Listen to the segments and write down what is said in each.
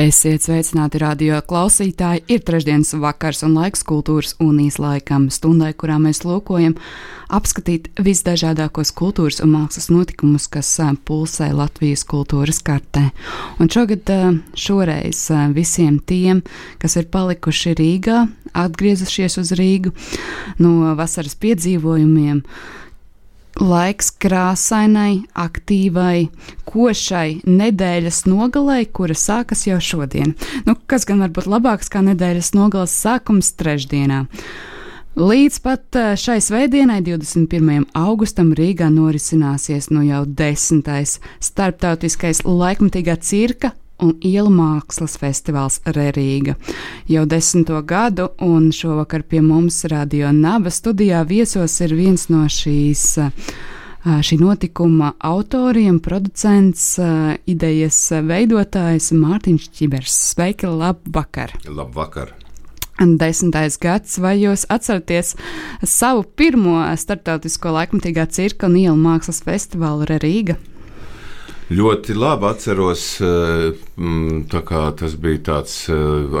Esiet sveicināti radio klausītāji. Ir trešdienas vakars un laiks kultūras unijas laikam, stundai, kurā mēs lūkojam apskatīt visdažādākos kultūras un mākslas notikumus, kas pulsē Latvijas kultūras kartē. Un šogad šoreiz visiem tiem, kas ir palikuši Rīgā, atgriezušies uz Rīgu no vasaras piedzīvojumiem, laiks krāsainai, aktīvai, košai nedēļas nogalei, kura sākas jau šodien. Nu, kas gan var būt labāks kā nedēļas nogales sākums trešdienā? Līdz pat šai svētdienai, 21. augustam, Rīgā norisināsies nu jau desmitais starptautiskais laikmatīgā cirka un ielu mākslas festivāls Rērīga. Jau desmito gadu, un šovakar pie mums Radio Naba studijā viesos ir viens no šīs. Šī notikuma autoriem, producents, idejas veidotājs Mārtiņš Čibers. Sveiki, labvakar! Labvakar! Desmitais gads, vai jūs atceraties savu pirmo starptautisko laikmatīgā cirka un ielu mākslas festivālu Rīga? Ļoti labi atceros, tas bija tāds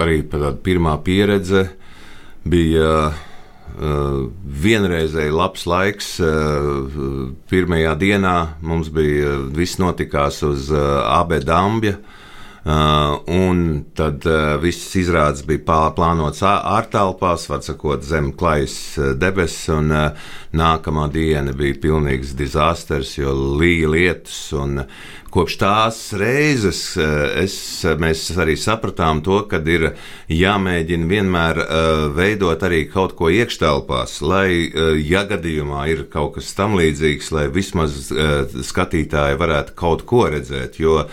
arī tāda pirmā pieredze. Bija vienreizēji labs laiks. Pirmajā dienā mums bija viss notikās uz AB Dambja. Uh, un tad viss izrādes bija plānots ārtelpās, var sakot, zem klajas debesis, nākamā diena bija pilnīgs dizasters, jo līja lietus. Kopš tās reizes es, mēs arī sapratām to, ka ir jāmēģina vienmēr uh, veidot arī kaut ko iekštelpās, lai, uh, ja gadījumā ir kaut kas tam līdzīgs, lai vismaz skatītāji varētu kaut ko redzēt. Jo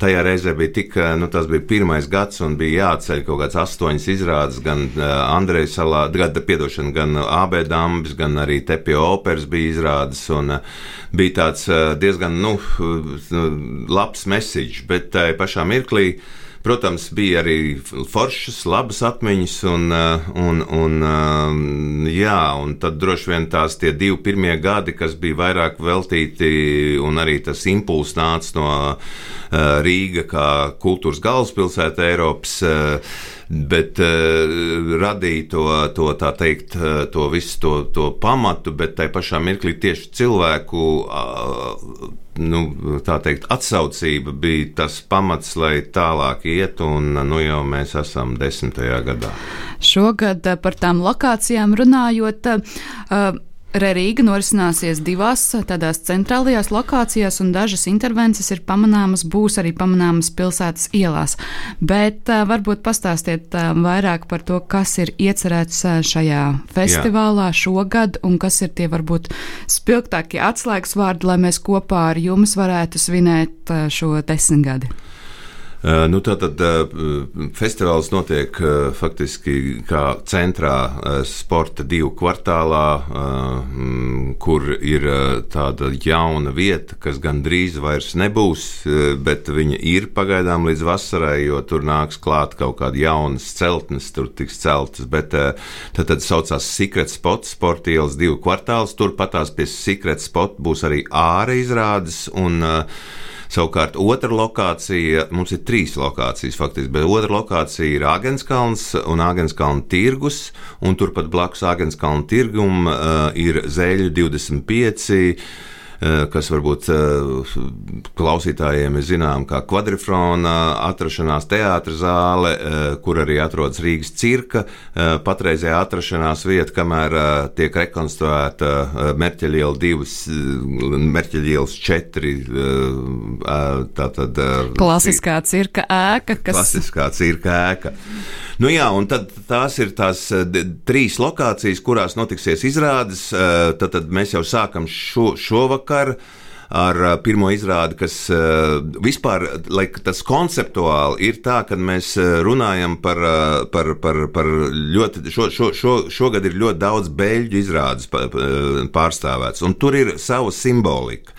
tajā reizē bija tik, nu, tas bija pirmais gads un bija jāceļ kaut kāds astoņas izrādes, gan uh, Andreja salā, gada piedošana, gan AB dambis, gan arī Tepio operas bija izrādes. Un, uh, bija tāds uh, diezgan, nu, labs message, bet tajā pašā mirklī. Protams, bija arī foršas, labas atmiņas, un, un, un, jā, un tad droši vien tās tie divi pirmie gadi, kas bija vairāk veltīti, un arī tas impulss nāca no Rīga kā kultūras galvaspilsēta Eiropas bet uh, radīja to, to, tā teikt, to visu to, to pamatu, bet tai pašā mirklī tieši cilvēku. Uh, nu, tā teikt, atsaucība bija tas pamats, lai tālāk iet, un nu, jau mēs esam desmitajā gadā. Šogad par tām lokācijām runājot. Uh, Rīga norisināsies divās tādās centrālajās lokācijās, un dažas intervences ir pamanāmas, būs arī pamanāmas pilsētas ielās. Bet uh, varbūt pastāstiet uh, vairāk par to, kas ir iecerēts uh, šajā festivālā Jā. šogad, un kas ir tie varbūt spilgtākie atslēgas vārdi, lai mēs kopā ar jums varētu svinēt uh, šo desmitgadi. Nu, Tātad festivāls notiek faktiski kā centrā sporta divu kvartālā, kur ir tāda jauna vieta, kas gandrīz vairs nebūs, bet viņa ir pagaidām līdz vasarai, jo tur nāks klāt kaut kāda jaunas celtnes, tur tiks celtas. Bet tad, tad saucās Secret Spot, sporta ielas divu kvartāls, tur patās pie Secret Spot būs arī ārā izrādes. Un, uh, Savukārt otra lokācija, mums ir trīs lokācijas faktiski, bet otra lokācija ir Āgenskalns un Āgenskalna tirgus, un turpat blakus Āgenskalna tirgum uh, ir Zēļu 25 Eh, kas varbūt eh, klausītājiem ir zinām kā kvadrifrona atrašanās teātras zāle, eh, kur arī atrodas Rīgas cirka, patreizējā atrašanās vieta, kamēr tiek rekonstruēta Merķeļiela divas, Merķeļielas četri. Tātad, klasiskā cirka ēka, kas. Klasiskā cirka ēka. Nu jā, un tad tās ir tās trīs lokācijas, kurās notiksies izrādes. Tad, tad mēs jau sākam šo, šovakar vakar. ar pirmo izrādi, kas vispār, lai tas konceptuāli ir tā, ka mēs runājam par, par, par, par ļoti, šo, šo, šo, šogad ir ļoti daudz beļģu izrādes pārstāvēts, un tur ir sava simbolika.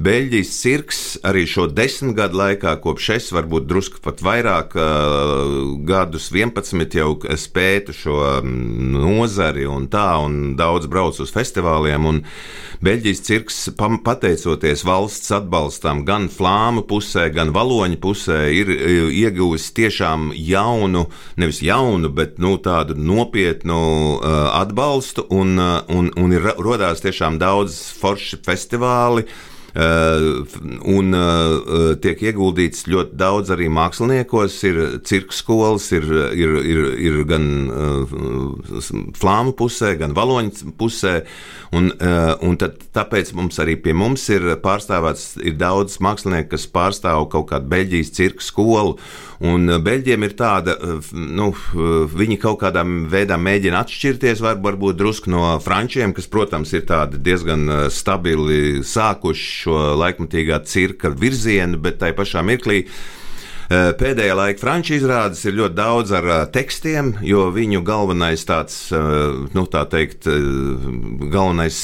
Beļģijas cirks arī šo desmit gadu laikā, kopš es varbūt drusku pat vairāk gadus, 11 jau spētu šo nozari un tā, un daudz brauc uz festivāliem. Beļģijas cirks, pateicoties valsts atbalstam, gan flāmu pusē, gan valoņu pusē, ir ieguvis tiešām jaunu, nevis jaunu, bet nu, tādu nopietnu atbalstu, un, un, un ir radās tiešām daudz forši festivāli. Uh, un uh, tiek ieguldīts ļoti daudz arī māksliniekos. Ir cirka skolas, ir, ir, ir, ir gan uh, flāmu pusē, gan valoņu pusē. Un, un tad, tāpēc mums arī pie mums ir pārstāvēts ir daudz mākslinieku, kas pārstāv kaut kādu Beļģijas cirka skolu. Un Beļģiem ir tāda, nu, viņi kaut kādā veidā mēģina atšķirties, var, varbūt drusku no frančiem, kas, protams, ir diezgan stabili sākuši šo laikmatīgā cirka virzienu, bet tai pašā mirklī. Eh, pēdējā laika franču izrādes ir ļoti daudz ar eh, tekstiem, jo viņu galvenais tāds, eh, nu, tā teikt, galvenais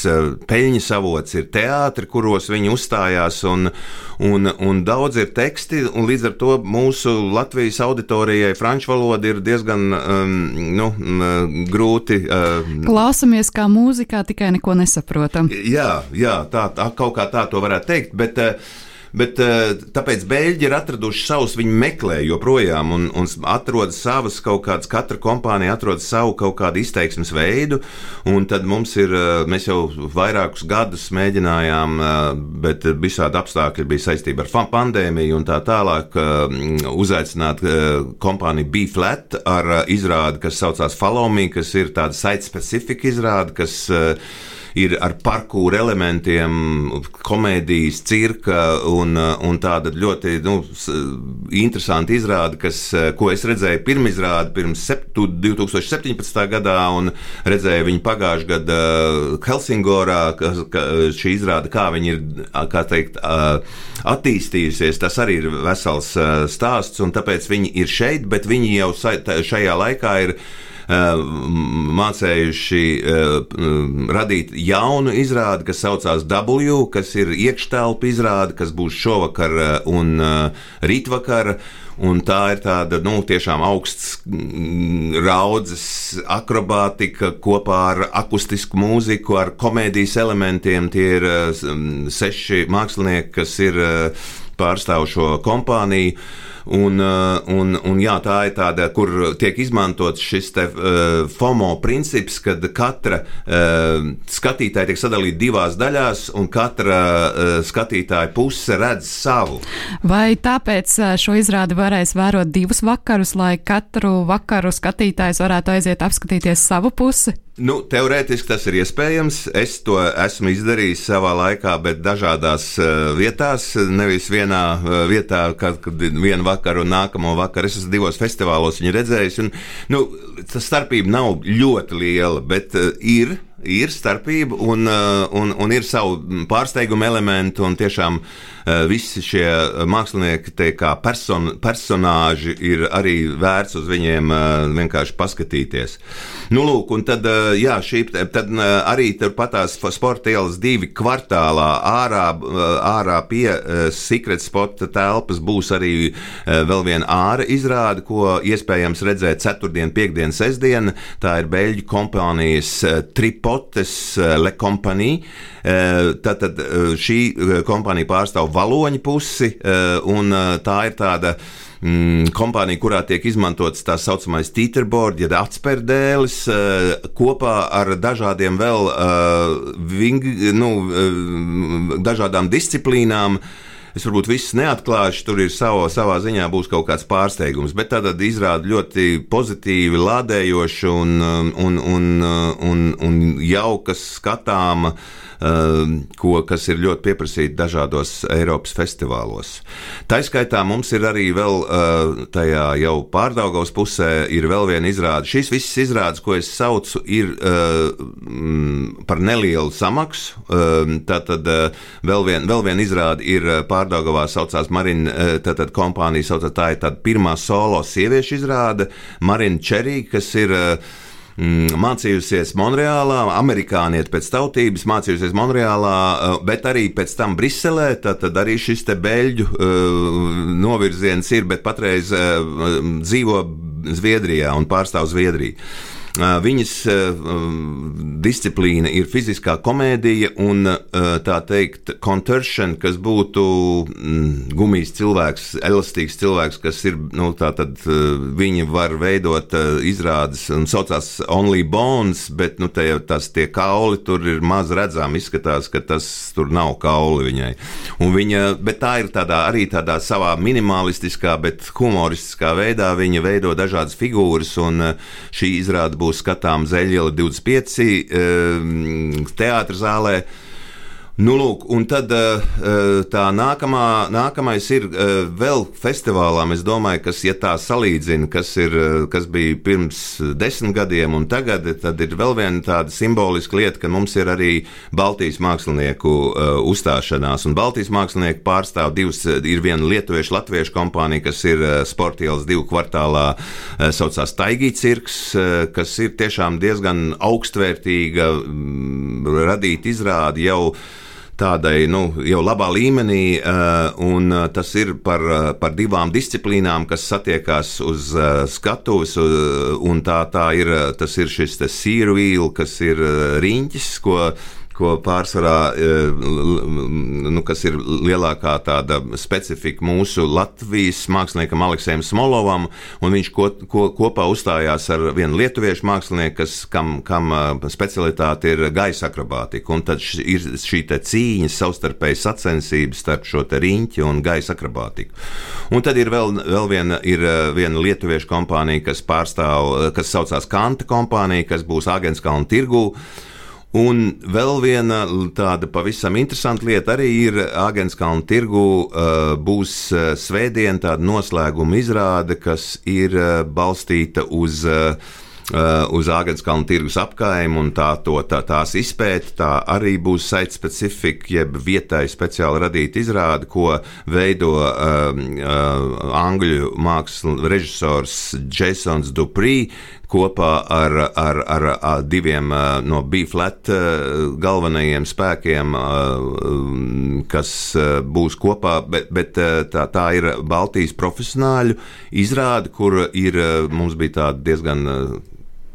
peļņas avots ir teātri, kuros viņi uzstājās, un, un, un daudz ir teksti, un līdz ar to mūsu Latvijas auditorijai franču valoda ir diezgan, um, nu, grūti. Uh, Klausamies kā mūzikā, tikai neko nesaprotam. Jā, jā tā, tā kaut kā tā to varētu teikt, bet uh, Bet, eh, tāpēc Beļģi ir atraduši savus, viņi meklē joprojām un, un atrod savas kaut kādas, katra kompānija atrod savu kaut kādu izteiksmes veidu. Un tad mums ir, eh, mēs jau vairākus gadus mēģinājām, eh, bet visādi apstākļi bija saistīti ar pandēmiju un tā tālāk, uzaicināt kompāniju B-Flat ar izrādi, kas saucās Follow Me, kas ir tāda site-specifika izrāde, kas ir ar parkūru elementiem, komēdijas, cirka un, un tāda ļoti nu, interesanta izrāde, kas, ko es redzēju pirmizrādi pirms 2017. gadā un redzēju viņu pagājušajā gadā Helsingorā, ka, ka šī izrāde, kā viņi ir, kā teikt, attīstījusies, tas arī ir vesels stāsts, un tāpēc viņi ir šeit, bet viņi jau šajā laikā ir mācējuši eh, radīt jaunu izrādi, kas saucās W, kas ir iekštelpa izrāde, kas būs šovakar eh, un rītvakar. Un tā ir tāda nu, tiešām augsts mm, raudzes akrobātika kopā ar akustisku mūziku, ar komēdijas elementiem. Tie ir seši mākslinieki, kas ir pārstāv šo kompāniju. Un, uh, un, un jā, tā ir tāda, kur tiek izmantots šis te, uh, FOMO princips, kad katra uh, skatītāja tiek sadalīta divās daļās, un katra uh, skatītāja puse redz savu. Vai tāpēc šo izrādi varēs vērot divus vakarus, lai katru vakaru skatītājs varētu aiziet apskatīties savu pusi? Nu, teorētiski tas ir iespējams. Es to esmu izdarījis savā laikā, bet dažādās uh, vietās. Nevis vienā uh, vietā, kad, kad vienu vakaru un nākamo vakaru es esmu divos festivālos viņu redzējis. Un, nu, tā starpība nav ļoti liela, bet uh, ir ir starpība un, uh, un, un ir savu pārsteigumu elementi. Tiešām uh, visi šie mākslinieki, te kā person, personāži, ir arī vērts uz viņiem uh, vienkārši paskatīties. Nu, lūk, un tad, jā, šī, tad arī turpatās sporta ielas divi kvartālā ārā, ārā pie Secret Spot telpas būs arī vēl viena āra izrāde, ko iespējams redzēt ceturtdien, piekdien, sestdien. Tā ir Beļģu kompānijas Tripod Potes eh, Le Compagnie. Tātad eh, eh, šī kompānija pārstāv valoņu pusi, un tā ir tāda mm, kompānija, kurā tiek izmantots tā saucamais teeterboard, jeb atspērdēlis, uh, kopā ar dažādiem vēl ving, nu, dažādām disciplīnām. Uh, Es varbūt viss neatklāšu, tur ir savā, savā ziņā būs kaut kāds pārsteigums, bet tā tad izrāda ļoti pozitīvi, lādējoša un, um, un, un, uh, un, un jauka skatāma ko, kas ir ļoti pieprasīti dažādos Eiropas festivālos. Tā skaitā mums ir arī vēl tajā jau pārdaugos pusē ir vēl viena izrāde. Šīs visas izrādes, ko es saucu, ir par nelielu samaksu. Tātad vēl viena vēl vien izrāde ir pārdaugavā saucās Marina, tātad kompānija saucās, tā ir tāda pirmā solo sieviešu izrāde Marina Čerī, kas ir mm, mācījusies Monreālā, amerikānieti pēc tautības, mācījusies Monreālā, eh, bet arī pēc tam Briselē. Tad arī šis te beļģu uh, novirziens ir, bet patreiz uh, dzīvo Zviedrijā un pārstāv Zviedriju. Viņas disciplīna ir fiziskā komēdija un tā teikt, contortion, kas būtu mm, gumijas cilvēks, elastīgs cilvēks, kas ir, nu, tā tad viņi var veidot izrādes un saucās Only Bones, bet, nu, jau tas tie kauli tur ir maz redzami, izskatās, ka tas tur nav kauli viņai. Un viņa, bet tā ir tādā, arī tādā savā minimalistiskā, bet humoristiskā veidā viņa veido dažādas figūras un šī izrāda būs būs skatām Zeļiela 25 ehm, teātras zālē. Nu, lūk, un tad eh, eh, tā nākamā, nākamais ir eh, vēl festivālām. Es domāju, kas, ja tā salīdzina, kas, ir, kas bija pirms desmit gadiem un tagad, tad ir vēl viena tāda simboliska lieta, ka mums ir arī Baltijas mākslinieku uzstāšanās. Un Baltijas mākslinieki pārstāv divas, ir viena lietuviešu, latviešu kompānija, kas ir Sportielas divu kvartālā, saucās Taigī cirks, kas ir tiešām diezgan augstvērtīga, radīt izrādi jau tādai nu, jau labā līmenī, eh, un eh, tas ir par, eh, par divām disciplīnām, kas satiekās uz skatuves, tā, tā ir, tas ir šis sīrvīl, kas ir riņķis, ko ko pārsvarā, e, nu, kas ir lielākā tāda specifika mūsu Latvijas māksliniekam Aleksējam Smolovam, un viņš ko, ko, kopā uzstājās ar vienu lietuviešu mākslinieku, kas, kam, kam e, specialitāte ir gaisa akrobātika, un tad ir šī cīņa, savstarpēji sacensības starp šo riņķi un gaisa akrobātiku. Un tad ir vēl, vēl viena, ir e, viena lietuviešu kompānija, kas pārstāv, kas saucās Kanta kompānija, kas būs Agenskalna tirgū, Un vēl viena tāda pavisam interesanta lieta arī ir Agenskalna tirgu. Uh, būs uh, svētdien tāda noslēguma izrāde, kas ir uh, balstīta uz uz Āgānskalna tirgus apgājumu un tā, to, tā, tās izpēta. Tā arī būs site specifika, jeb vietai speciāli radīta izrāde, ko veido uh, uh, angļu mākslas režisors Jasons Duprī, kopā ar, ar, ar, ar diviem no B-flat galvenajiem spēkiem, kas būs kopā, bet, bet tā, tā ir Baltijas profesionāļu izrāde, kur ir, mums bija tāda diezgan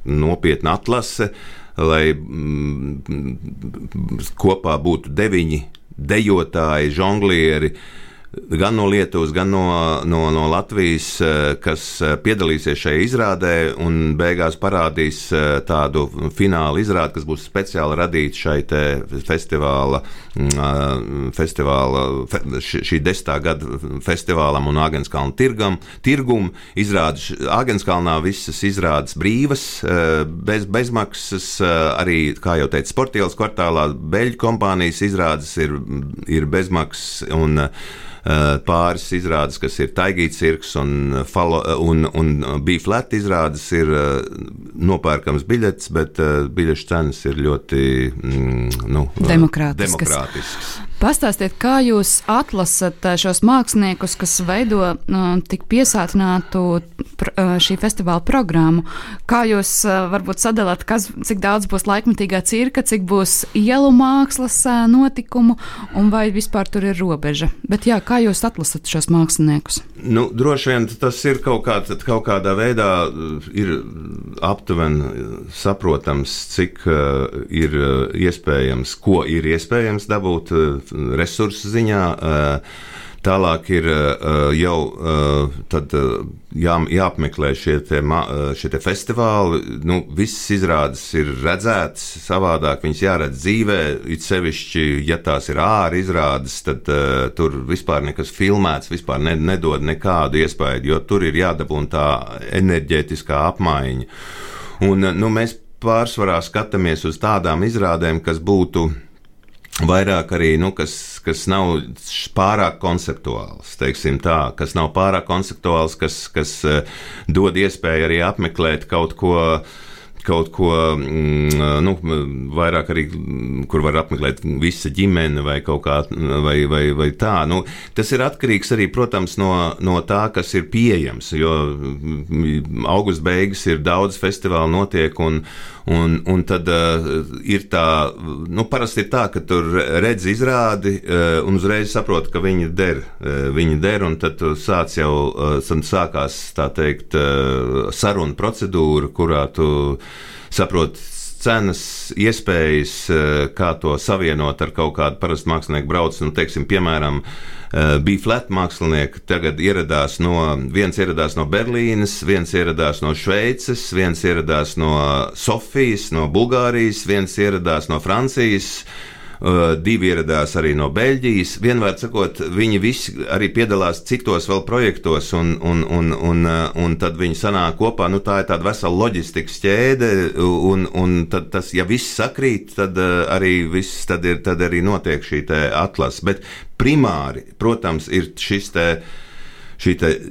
nopietna atlase, lai mm, kopā būtu deviņi dejotāji, žonglieri, gan no Lietuvas, gan no, no, no Latvijas, eh, kas eh, piedalīsies šajā izrādē un beigās parādīs eh, tādu fināla izrādi, kas būs speciāli radīta šai festivāla, mm, festivāla šī desmitā gada festivālam un Agenskalna tirgam, tirgum. Izrādes Agenskalnā visas izrādes brīvas, bez bezmaksas, arī, kā jau teicu, sportielas kvartālā Beļģu kompānijas izrādes ir, ir bezmaksas un pāris izrādes, kas ir Taigīts cirks un, falo, un, un bija flat izrādes, ir eh, nopērkams biļets, bet eh, biļešu cenas ir ļoti mm, nu, demokrātiskas. demokrātiskas. Pastāstiet, kā jūs atlasat šos māksliniekus, kas veido uh, tik piesātinātu uh, šī festivāla programmu? Kā jūs varbūt sadalāt, kas, cik daudz būs laikmatīgā cirka, cik būs ielu mākslas notikumu un vai vispār tur ir robeža? Bet jā, kā jūs atlasat šos māksliniekus? Nu, droši vien tas ir kaut, kā, kaut kādā veidā ir aptuveni saprotams, cik uh, ir iespējams, ko ir iespējams dabūt resursu ziņā. Tālāk ir jau tad, jā, jāapmeklē šie, te, šie te festivāli. Nu, visas izrādes ir redzētas savādāk, viņas jāredz dzīvē. It sevišķi, ja tās ir ārā izrādes, tad tur vispār nekas filmēts, vispār ne, nedod nekādu iespēju, jo tur ir jādabūna tā enerģētiskā apmaiņa. Un, nu, mēs pārsvarā skatāmies uz tādām izrādēm, kas būtu vairāk arī, nu, kas, kas nav pārāk konceptuāls, teiksim tā, kas nav pārāk konceptuāls, kas, kas dod iespēju arī apmeklēt kaut ko kaut ko mm, nu, vairāk arī, kur var apmeklēt visa ģimene vai kaut kā vai, vai, vai tā. Nu, tas ir atkarīgs arī, protams, no, no tā, kas ir pieejams, jo mm, augusta beigas ir daudz festivālu notiek un, un, un tad uh, ir tā, nu, parasti ir tā, ka tur redz izrādi uh, un uzreiz saprot, ka viņi der, uh, viņi der, un tad sāc jau, uh, sākās, tā teikt, uh, saruna procedūra, kurā tu saprot cenas, iespējas, kā to savienot ar kaut kādu parastu mākslinieku braucu. Nu, teiksim, piemēram, eh, bija flat mākslinieki, tagad ieradās no, viens ieradās no Berlīnes, viens ieradās no Šveices, viens ieradās no Sofijas, no Bulgārijas, viens ieradās no Francijas divi ieradās arī no Beļģijas. Vienmēr sakot, viņi visi arī piedalās citos vēl projektos, un, un, un, un, uh, un tad viņi sanāk kopā. Nu, tā ir tāda vesela loģistikas ķēde, un, un tad tas, ja viss sakrīt, tad uh, arī, viss, tad ir, tad arī notiek šī atlase. Bet primāri, protams, ir šis te šī te, eh,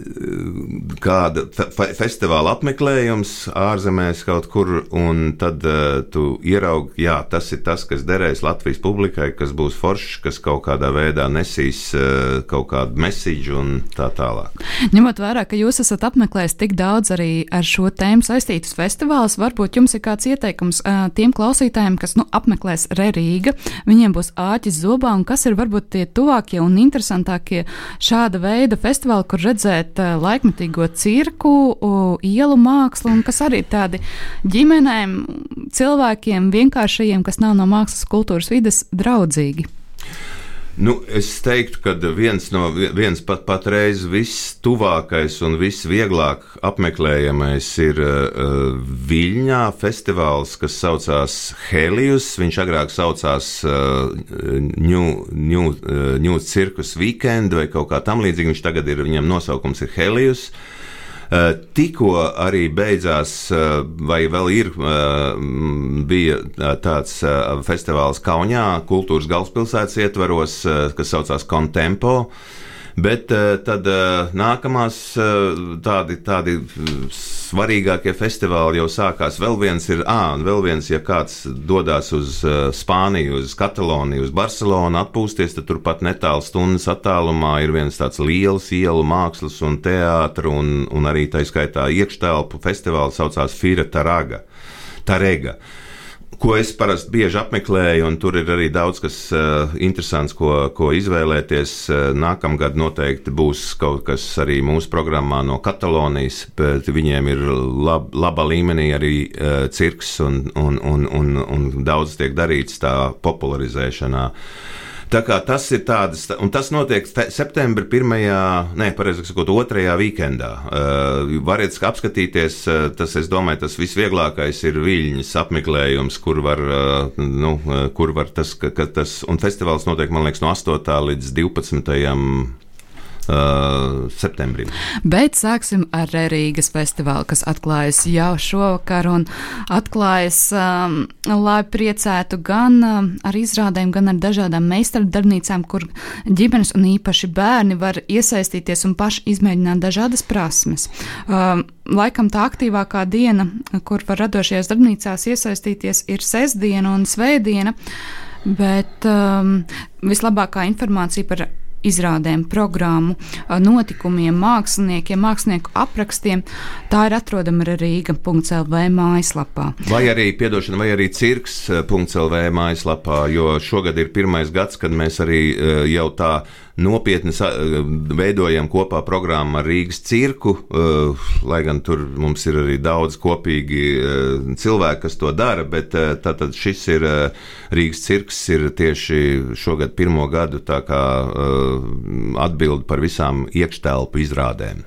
kāda fe festivāla apmeklējums ārzemēs kaut kur, un tad uh, tu ieraugi, jā, tas ir tas, kas derēs Latvijas publikai, kas būs foršs, kas kaut kādā veidā nesīs uh, kaut kādu mesīģu un tā tālāk. Ņemot vērā, ka jūs esat apmeklējis tik daudz arī ar šo tēmu saistītus festivālus, varbūt jums ir kāds ieteikums uh, tiem klausītājiem, kas nu, apmeklēs Rerīga, viņiem būs āķis zobā, un kas ir varbūt tie tuvākie un interesantākie šāda veida festivāli, kur redzēt uh, laikmatīgo cirku, ielu mākslu, un kas arī tādi ģimenēm, cilvēkiem, vienkāršajiem, kas nav no mākslas kultūras vides draudzīgi. Nu, es teiktu, ka viens no viens pat patreiz vistuvākais un visvieglāk apmeklējamais ir uh, Viļņā festivāls, kas saucās Helius. Viņš agrāk saucās uh, New, New, uh, New Circus Weekend vai kaut kā tam līdzīga. Viņš tagad ir, viņam nosaukums ir Helius. Uh, tikko arī beidzās, eh, vai vēl ir, eh, bija tāds festivāls Kaunijā, kultūras galvaspilsētas ietvaros, kas saucās Contempo. Bet uh, tad uh, nākamās uh, tādi, tādi svarīgākie festivāli jau sākās. Vēl viens ir, ah, un vēl viens, ja kāds dodas uz Spāniju, uz Kataloniju, uz Barcelonu atpūsties, tad turpat netālu stundas attālumā ir viens tāds liels ielu mākslas un teātris, un, un arī tā skaitā iekštelpu festivāls saucās Fira Taraga. Tarega. Ko es parasti bieži apmeklēju, un tur ir arī daudz kas uh, interesants, ko, ko izvēlēties. Uh, nākamgad noteikti būs kaut kas arī mūsu programmā no Katalonijas, bet viņiem ir lab, laba līmenī arī uh, cirks un, un, un, un, un daudz tiek darīts tā popularizēšanā. Uh, Tā kā tas ir tāds, un tas notiek septembra pirmajā, ne, pareizāk sakot, otrajā weekendā. Uh, variet apskatīties, uh, tas, es domāju, tas visvieglākais ir viļņas apmeklējums, kur var, uh, nu, kur var tas, ka, ka tas, un festivāls notiek, man liekas, no 8. līdz 12 uh, septembrim. Bet sāksim ar Rīgas festivālu, kas atklājas jau šovakar un atklājas, um, lai priecētu gan um, ar izrādēm, gan ar dažādām meistardarbnīcām, kur ģimenes un īpaši bērni var iesaistīties un paši izmēģināt dažādas prasmes. Um, laikam tā aktīvākā diena, kur var radošajās darbnīcās iesaistīties, ir sestdiena un svētdiena. Bet um, vislabākā informācija par izrādēm, programmu, notikumiem, māksliniekiem, mākslinieku aprakstiem. Tā ir atrodama arī Rīga.CLV mājaslapā. Vai arī, piedošana, vai arī cirks.CLV mājaslapā, jo šogad ir pirmais gads, kad mēs arī jau tā nopietni veidojam kopā programmu ar Rīgas cirku, eh, lai gan tur mums ir arī daudz kopīgi eh, cilvēki, kas to dara, bet eh, tātad šis ir Rīgas cirks ir tieši šogad pirmo gadu tā kā atbild par visām iekštelpu izrādēm.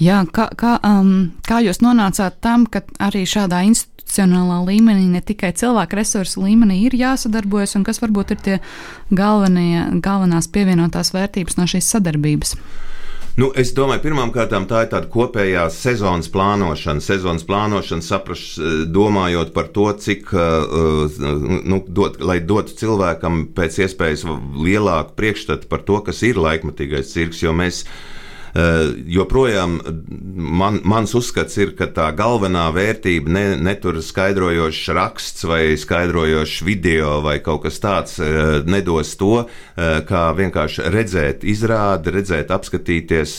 Jā, kā, kā, um, kā jūs nonācāt tam, ka arī šādā institucionālā līmenī, ne tikai cilvēku resursu līmenī ir jāsadarbojas, un kas varbūt ir tie galvenie, galvenās pievienotās vērtības no šīs sadarbības? Nu, es domāju, pirmkārt, tā ir tāda kopējā sezonas plānošana. Sezonas plānošana, saprast, domājot par to, cik, nu, dot, lai dotu cilvēkam pēc iespējas lielāku priekšstatu par to, kas ir laikmatīgais cirks, jo mēs Eh, joprojām man, mans uzskats ir, ka tā galvenā vērtība ne, netur skaidrojošs raksts vai skaidrojošs video vai kaut kas tāds eh, nedos to, eh, kā vienkārši redzēt izrādi, redzēt, apskatīties,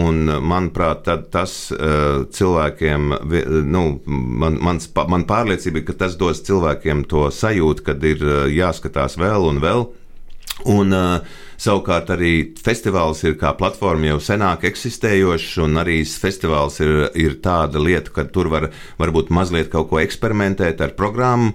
un manuprāt, tas cilvēkiem, nu, man, mans, man pārliecība ir, ka tas dos cilvēkiem to sajūtu, kad ir jāskatās vēl un vēl. Un, uh, Savukārt arī festivāls ir kā platforma jau senāk eksistējošs, un arī festivāls ir, ir tāda lieta, ka tur var varbūt mazliet kaut ko eksperimentēt ar programmu,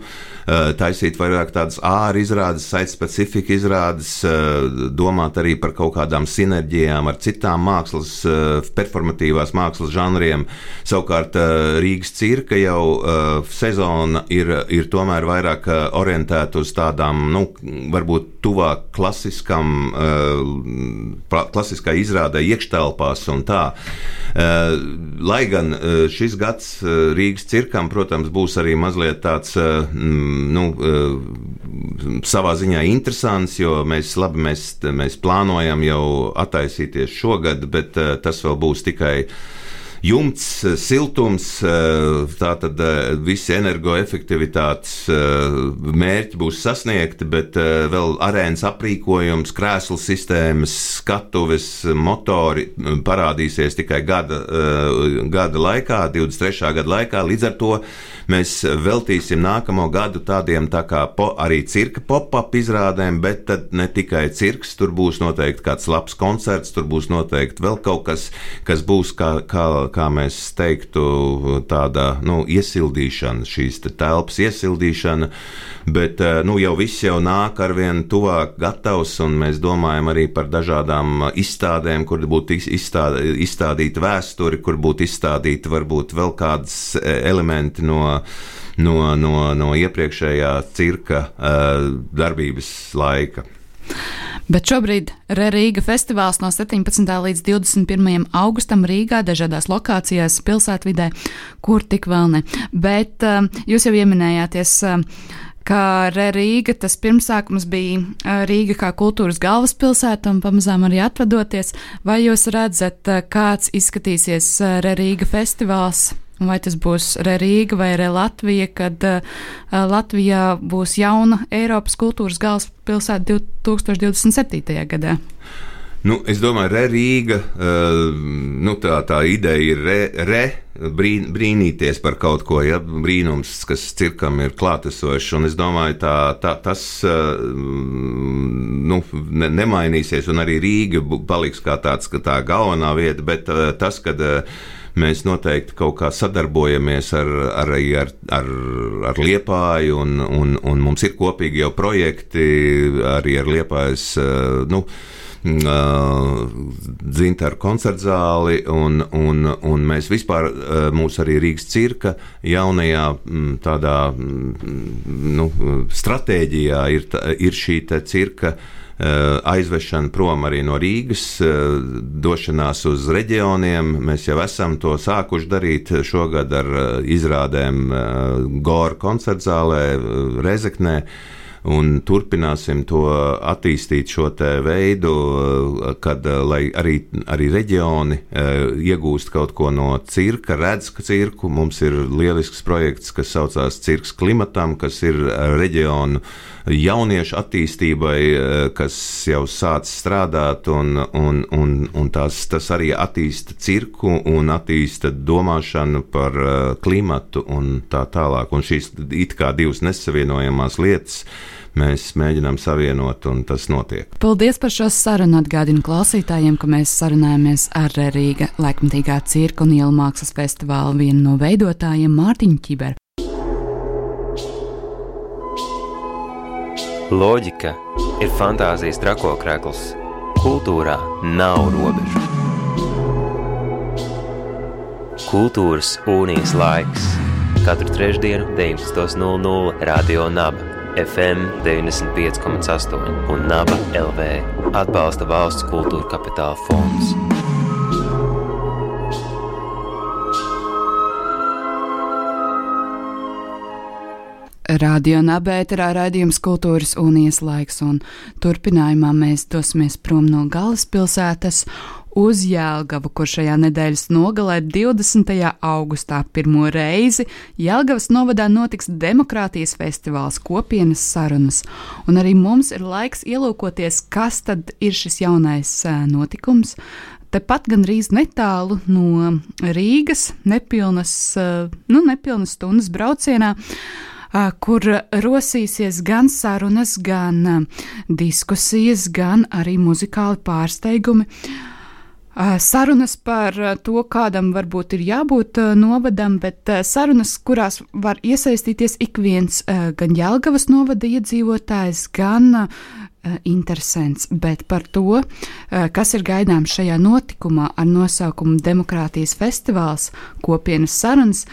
eh, taisīt vairāk tādas āra izrādes, site-specifika izrādes, eh, domāt arī par kaut kādām sinerģijām ar citām mākslas, eh, performatīvās mākslas žanriem. Savukārt Rīgas cirka jau sezona ir, ir tomēr vairāk orientēta uz tādām, nu, varbūt tuvāk klasiskam klasiskai izrādē iekštelpās un tā. Uh, lai gan uh, šis gads uh, Rīgas cirkam, protams, būs arī mazliet tāds, uh, nu, uh, savā ziņā interesants, jo mēs labi, mēs, mēs plānojam jau attaisīties šogad, bet uh, tas vēl būs tikai jumts, eh, siltums, eh, tātad eh, visi energoefektivitātes mērķi būs sasniegti, bet vēl arēnas aprīkojums, krēslu sistēmas, skatuves, motori parādīsies tikai gada, gada laikā, 23. gada laikā. Līdz ar to mēs veltīsim nākamo gadu tādiem tā kā po, arī cirka pop-up izrādēm, bet ne tikai cirks, tur būs noteikti kāds labs koncerts, tur būs noteikti vēl kaut kas, kas būs kā, kā kā mēs teiktu, tāda nu, iesildīšana, šīs te telpas iesildīšana, bet eh, nu, jau viss jau nāk ar vien tuvāk gatavs, un mēs domājam arī par dažādām izstādēm, kur būtu izstād, izstādīta vēsture, kur būtu izstādīta varbūt vēl kādas eh, elementi no no, no, no iepriekšējā cirka uh, darbības laika. Bet šobrīd Rīga festivāls no 17. līdz 21. augustam Rīgā dažādās lokācijās, pilsētvidē, kur tik vēl ne. Bet uh, jūs jau ieminējāties. Uh, ka Rīga tas pirmsākums bija Rīga kā kultūras galvaspilsēta un pamazām arī atvadoties. Vai jūs redzat, kāds izskatīsies Rīga festivāls Vai tas būs Rīga vai Latvija, kad uh, Latvijā būs jauna Eiropas kultūras galvaspilsēta 2027. gadā? Nu, es domāju, ka Rīga, uh, nu, tā, tā ideja ir re, re brīn, brīnīties par kaut ko, ja brīnums, kas cirkam ir klātesošs. Un es domāju, tā, tā, tas uh, nu, ne, nemainīsies, un arī Rīga paliks kā tāds, tā galvenā vieta, bet uh, tas, kad. Uh, Mēs noteikti kaut kā sadarbojamies ar, ar, ar, ar, ar Liepāju, un, un, un mums ir kopīgi jau projekti arī ar Liepājas. Eh, nu, eh, dzintaru koncertzāli, un, un, un mēs vispār, eh, mūsu arī Rīgas cirka jaunajā mm, tādā mm, nu, stratēģijā ir, ir šī cirka aizvešana prom arī no Rīgas, eh, došanās uz reģioniem. Mēs jau esam to sākuši darīt šogad ar eh, izrādēm Gora koncertzālē, Rezeknē un turpināsim to attīstīt šo veidu, kad lai arī, arī reģioni iegūst kaut ko no cirka, redz cirku. Mums ir lielisks projekts, kas saucās Cirks klimatam, kas ir reģionu jauniešu attīstībai, eh, kas jau sāc strādāt, un, un, un, un tās, tas arī attīsta cirku un attīsta domāšanu par eh, klimatu un tā tālāk. Un šīs it kā divas nesavienojamās lietas mēs mēģinām savienot, un tas notiek. Paldies par šo sarunu. Atgādinu klausītājiem, ka mēs sarunājamies ar Rīga laikmatīgā cirka un ielu mākslas festivāla vienu no veidotājiem Mārtiņu Čiberu. Loģika ir fantāzijas trakokrēkls. Kultūrā nav robežu. Kultūras un-īs laiks katru trešdienu, 19.00 Radio Naba, FM 95,8 un Naba LV atbalsta valsts kultūra kapitāla fonds. Radio Nabērā raidījums kultūras un ieslaiks, un turpinājumā mēs dosimies prom no galvaspilsētas uz Jēlgavu, kur šajā nedēļas nogalē 20. augustā pirmo reizi Jēlgavas novadā notiks demokrātijas festivāls kopienas sarunas, un arī mums ir laiks ielūkoties, kas tad ir šis jaunais notikums. Tepat gandrīz netālu no Rīgas, nepilnas, nu, nepilnas stundas braucienā kur rosīsies gan sarunas, gan diskusijas, gan arī muzikāli pārsteigumi. Sarunas par to, kādam varbūt ir jābūt novadam, bet sarunas, kurās var iesaistīties ik viens, gan Jēlgavas novada iedzīvotājs, gan interesants, bet par to, kas ir gaidāms šajā notikumā ar nosaukumu Demokrātijas festivāls, kopienas sarunas,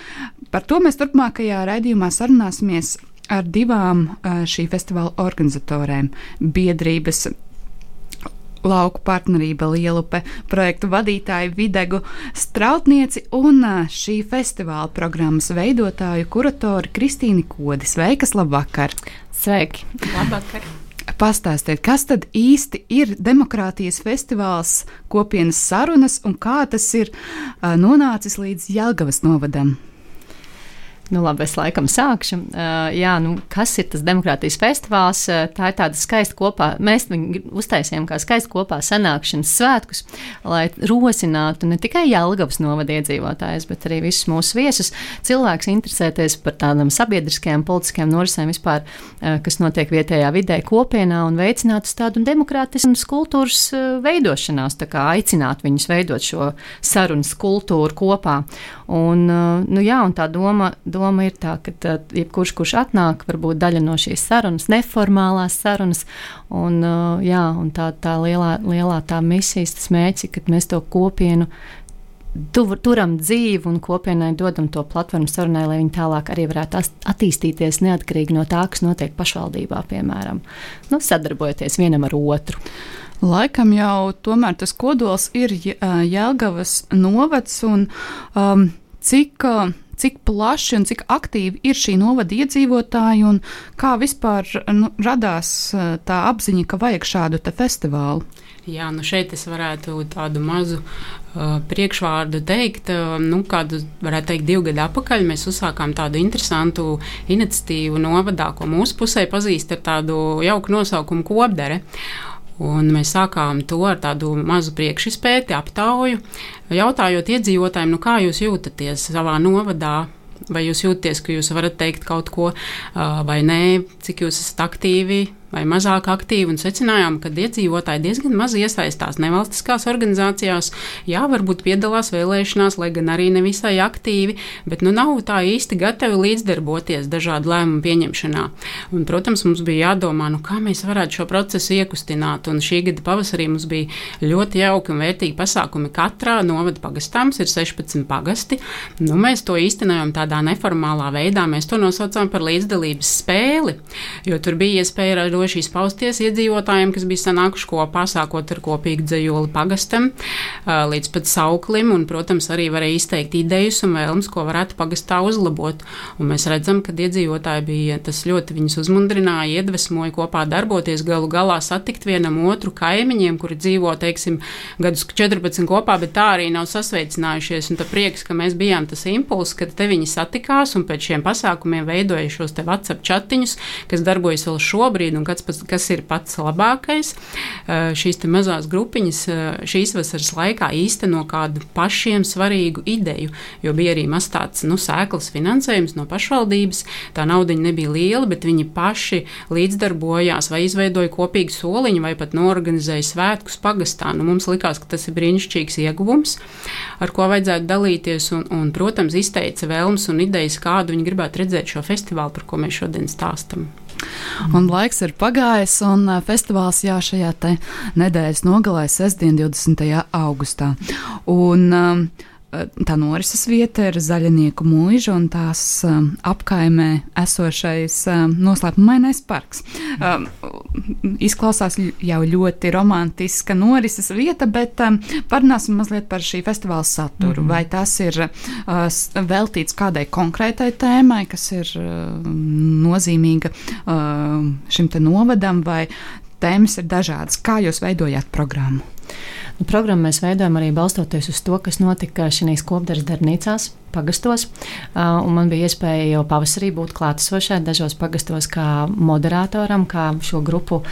Par to mēs turpmākajā raidījumā sarunāsimies ar divām šī festivāla organizatorēm - biedrības lauku partnerība Lielupe projektu vadītāju Videgu Strautnieci un šī festivāla programmas veidotāju kuratori Kristīni Kodi. Sveikas, labvakar! Sveiki! Labvakar! Pastāstiet, kas tad īsti ir demokrātijas festivāls, kopienas sarunas un kā tas ir nonācis līdz Jelgavas novadam? Nu, labi, es laikam sākšu. Uh, jā, nu, kas ir tas demokrātijas festivāls? Uh, tā ir tāda skaista kopā. Mēs viņu uztaisījām kā skaistu kopā sanākšanas svētkus, lai rosinātu ne tikai Jālgavas novada iedzīvotājus, bet arī visus mūsu viesus. Cilvēks interesēties par tādām sabiedriskajām, politiskajām norisēm vispār, uh, kas notiek vietējā vidē, kopienā un veicinātu tādu demokrātisku kultūras uh, veidošanās, tā kā aicināt viņus veidot šo sarunas kultūru kopā. Un, uh, nu, jā, un tā doma doma ir tā, ka tad, jebkurš, kurš atnāk, varbūt daļa no šīs sarunas, neformālās sarunas, un, uh, jā, un tā, tā lielā, lielā tā misijas, tas mērķis, ka mēs to kopienu tu, turam dzīvi un kopienai dodam to platformu sarunai, lai viņi tālāk arī varētu attīstīties neatkarīgi no tā, kas notiek pašvaldībā, piemēram, nu, sadarbojoties vienam ar otru. Laikam jau tomēr tas kodols ir Jēlgavas novads un um, cik. Uh, cik plaši un cik aktīvi ir šī novada iedzīvotāji un kā vispār nu, radās eh, tā apziņa, ka vajag šādu festivālu? Jā, nu šeit es varētu tādu mazu uh, priekšvārdu teikt. Uh, nu, kādu, varētu teikt, divu gadu atpakaļ mēs uzsākām tādu interesantu iniciatīvu novadā, ko mūsu pusē pazīst ar tādu jauku nosaukumu kopdere. Un mēs sākām to ar tādu mazu priekšspēti, aptauju, jautājot iedzīvotājiem, nu, kā jūs jūtaties savā novadā. Vai jūs jūtaties, ka jūs varat teikt kaut ko, vai nē, cik jūs esat aktīvi, vai mazāk aktīvi, un secinājām, ka iedzīvotāji diezgan maz iesaistās nevalstiskās organizācijās. Jā, varbūt piedalās vēlēšanās, lai gan arī nevisai aktīvi, bet nu nav tā īsti gatavi līdzdarboties dažādu lēmumu pieņemšanā. Un, protams, mums bija jādomā, nu, kā mēs varētu šo procesu iekustināt, un šī gada pavasarī mums bija ļoti jauki un vērtīgi pasākumi. Katrā novada pagastā mums ir 16 pagasti. Nu, mēs to īstenojam tādā neformālā veidā, mēs to nosaucām par līdzdalības spēli, jo tur bija iespēja ar droši izpausties iedzīvotājiem, kas bija sanākuši kopā, sākot ar kopīgu dzējoli pagastam līdz pat sauklim, un, protams, arī varēja izteikt idejas un vēlmes, ko varētu pagastā uzlabot. Un mēs redzam, ka iedzīvotāji bija tas ļoti viņus uzmundrināja, iedvesmoja kopā darboties, galu galā satikt vienam otru kaimiņiem, kuri dzīvo, teiksim, gadus 14 kopā, bet tā arī nav sasveicinājušies. Un tā prieks, ka mēs bijām tas impulss, kad te viņi satikās un pēc šiem pasākumiem veidoja šos te WhatsApp chatiņus, kas darbojas vēl šobrīd un kas, kas ir pats labākais. Eh, šīs mazās grupiņas eh, šīs vasaras laikā īsteno kādu pašiem svarīgu ideju, jo bija arī maz tāds nu, sēklas finansējums no pašvaldības. Tā nauda nebija liela, bet viņi paši līdzdarbojās vai izveidoja kopīgu soliņu vai pat norganizēja svētkus pagastā. Nu, mums likās, ka tas ir brīnišķīgs ieguvums, ar ko vajadzētu dalīties un, un protams, izteica vēlmes un idejas, kādu viņi gribētu redzēt šo festivālu, par ko mēs šodien stāstam. Un laiks ir pagājis, un festivāls jā, šajā nedēļas nogalē, sestdien, 20. augustā. Un, um, tā norises vieta ir zaļnieku mūža un tās um, apkaimē esošais um, noslēpumainais parks. Um, izklausās jau ļoti romantiska norises vieta, bet um, parunāsim mazliet par šī festivāla saturu. Mm -hmm. Vai tas ir uh, veltīts kādai konkrētai tēmai, kas ir uh, nozīmīga uh, šim te novadam, vai tēmas ir dažādas? Kā jūs veidojat programmu? Nu, programmu mēs veidojam arī balstoties uz to, kas notika šīs kopdarbas darbnīcās, pagastos. Uh, man bija iespēja jau pavasarī būt klātesošai dažos pagastos, kā moderatoram, kā šo grupu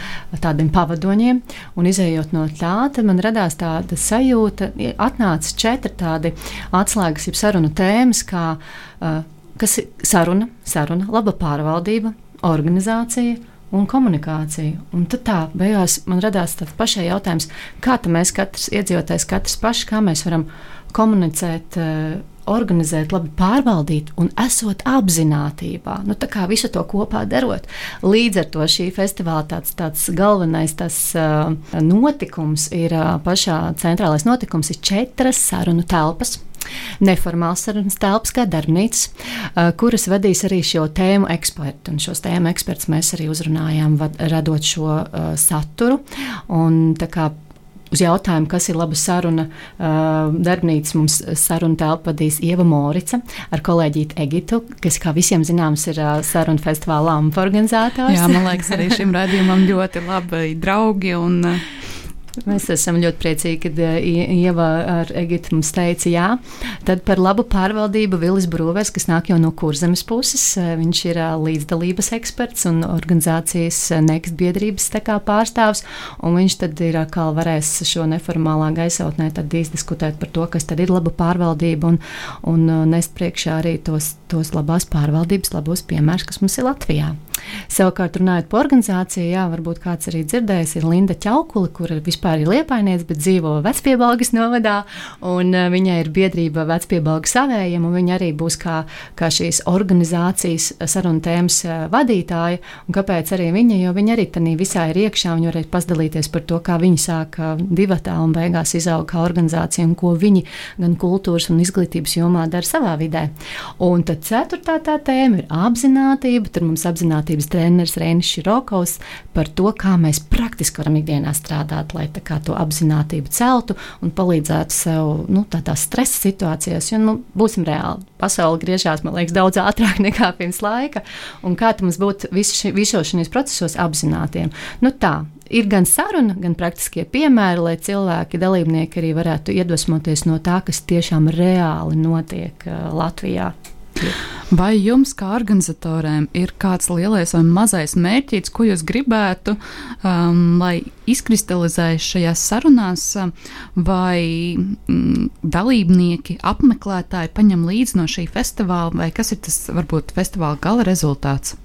tādiem pavadoņiem. Un izējot no tā, man radās tāda sajūta, atnāca četri tādi atslēgas, jeb sarunu tēmas, kā, uh, kas ir saruna, saruna, laba pārvaldība, organizācija un komunikāciju. Un tad tā beigās man radās tāds pašai jautājums, kā mēs katrs iedzīvotājs, katrs pašs, kā mēs varam komunicēt. Uh, organizēt, labi pārvaldīt un esot apziņotībā. Nu, tā kā visu to kopā darot. Līdz ar to šī festivāla tāds, tāds galvenais tas, uh, notikums ir uh, pašā centrālais notikums, ir četras sarunu telpas neformāls sarunas telpas, kā darbnīcas, kuras vadīs arī šo tēmu eksperti. Un šos tēmu ekspertus mēs arī uzrunājām, radot šo uh, saturu. Un, Uz jautājumu, kas ir laba saruna, uh, darbnīca mums sarunu telpu vadīs Ieva Morica ar kolēģīti Egitu, kas, kā visiem zināms, ir uh, sarunu festivāla lampa organizātors. Jā, man liekas, arī šim redzējumam ļoti labi draugi. Un, uh, Mēs esam ļoti priecīgi, kad eh, Ieva ar Egitu mums teica jā. Tad par labu pārvaldību Vilis Brūvers, kas nāk jau no kurzemes puses, eh, viņš ir eh, līdzdalības eksperts un organizācijas nekst biedrības pārstāvs, un viņš tad ir atkal varēs šo neformālā gaisotnē izdiskutēt par to, kas tad ir laba pārvaldība un, un nest priekšā arī tos, tos labās pārvaldības labos piemērus, kas mums ir Latvijā. Savukārt, runājot par organizāciju, jā, varbūt kāds arī dzirdējis, ir Linda Čaukula, kur vispār ir liepainieks, bet dzīvo Vecpiebalgas novadā, un uh, viņai ir biedrība Vecpiebalgas savējiem, un viņa arī būs kā, kā šīs organizācijas sarunu tēmas uh, vadītāja. Un kāpēc arī viņa? Jo viņa arī tādā visā ir iekšā, viņa varēs pazdalīties par to, kā viņa sāka divatā un beigās izauga kā organizācija, un ko viņi gan kultūras un izglītības jomā dara savā vidē. Un tad ceturtā tā tēma ir apziņotība. Tur mums apzināti apziņotības treneris Reinis Širokovs par to, kā mēs praktiski varam ikdienā strādāt, lai to apziņotību celtu un palīdzētu sev nu, tādās stresa situācijās. Jo, nu, būsim reāli, pasaule griežās, man liekas, daudz ātrāk nekā pirms laika. Kā mums būt visos šajos procesos apzinātiem? Nu, tā, ir gan saruna, gan praktiskie piemēri, lai cilvēki, dalībnieki arī varētu iedvesmoties no tā, kas tiešām reāli notiek uh, Latvijā. Vai jums, kā organizatoriem, ir kāds lielais vai mazais mērķis, ko jūs gribētu, um, lai izkristalizējas šajās sarunās, vai mm, dalībnieki, apmeklētāji paņem līdzi no šī festivāla, vai kas ir tas varbūt festivāla gala rezultāts?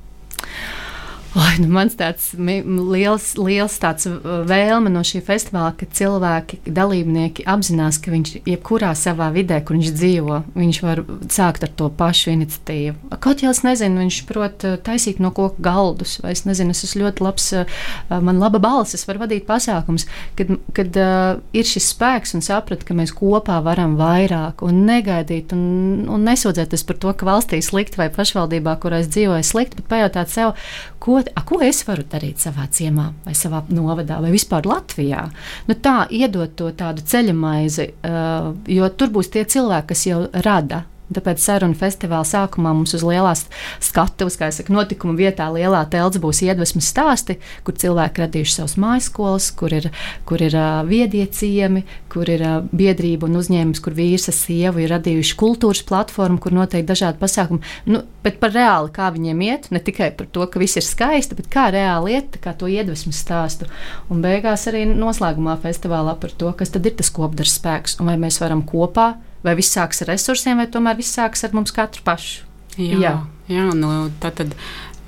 Ai, nu mans tāds liels, liels tāds uh, vēlme no šī festivāla, ka cilvēki, dalībnieki apzinās, ka viņš jebkurā savā vidē, kur viņš dzīvo, viņš var sākt ar to pašu iniciatīvu. Kaut jau es nezinu, viņš prot uh, taisīt no koka galdus, vai es nezinu, es esmu ļoti labs, uh, man laba balss, es varu vadīt pasākums, kad, kad uh, ir šis spēks un saprat, ka mēs kopā varam vairāk un negaidīt un, un nesūdzēties par to, ka valstī slikti vai pašvaldībā, kurā es dzīvoju, slikti, bet pajautāt sev, ko ko, a, ko es varu darīt savā ciemā, vai savā novadā, vai vispār Latvijā. Nu, tā iedot to tādu ceļamaizi, uh, jo tur būs tie cilvēki, kas jau rada Tāpēc sarunu festivāla sākumā mums uz lielās skatuves, kā jau notikuma vietā, lielā telts būs iedvesmas stāsti, kur cilvēki radījuši savus mājaskolas, kur ir, kur ir uh, viedieciemi, kur ir uh, biedrība un uzņēmums, kur vīrs ar sievu ir radījuši kultūras platformu, kur notiek dažādi pasākumi. Nu, bet par reāli, kā viņiem iet, ne tikai par to, ka viss ir skaisti, bet kā reāli iet, kā to iedvesmas stāstu. Un beigās arī noslēgumā festivālā par to, kas tad ir tas kopdars spēks un vai mēs varam kopā vai viss sāks ar resursiem, vai tomēr viss sāks ar mums katru pašu. Jā, jā. jā nu, tā tad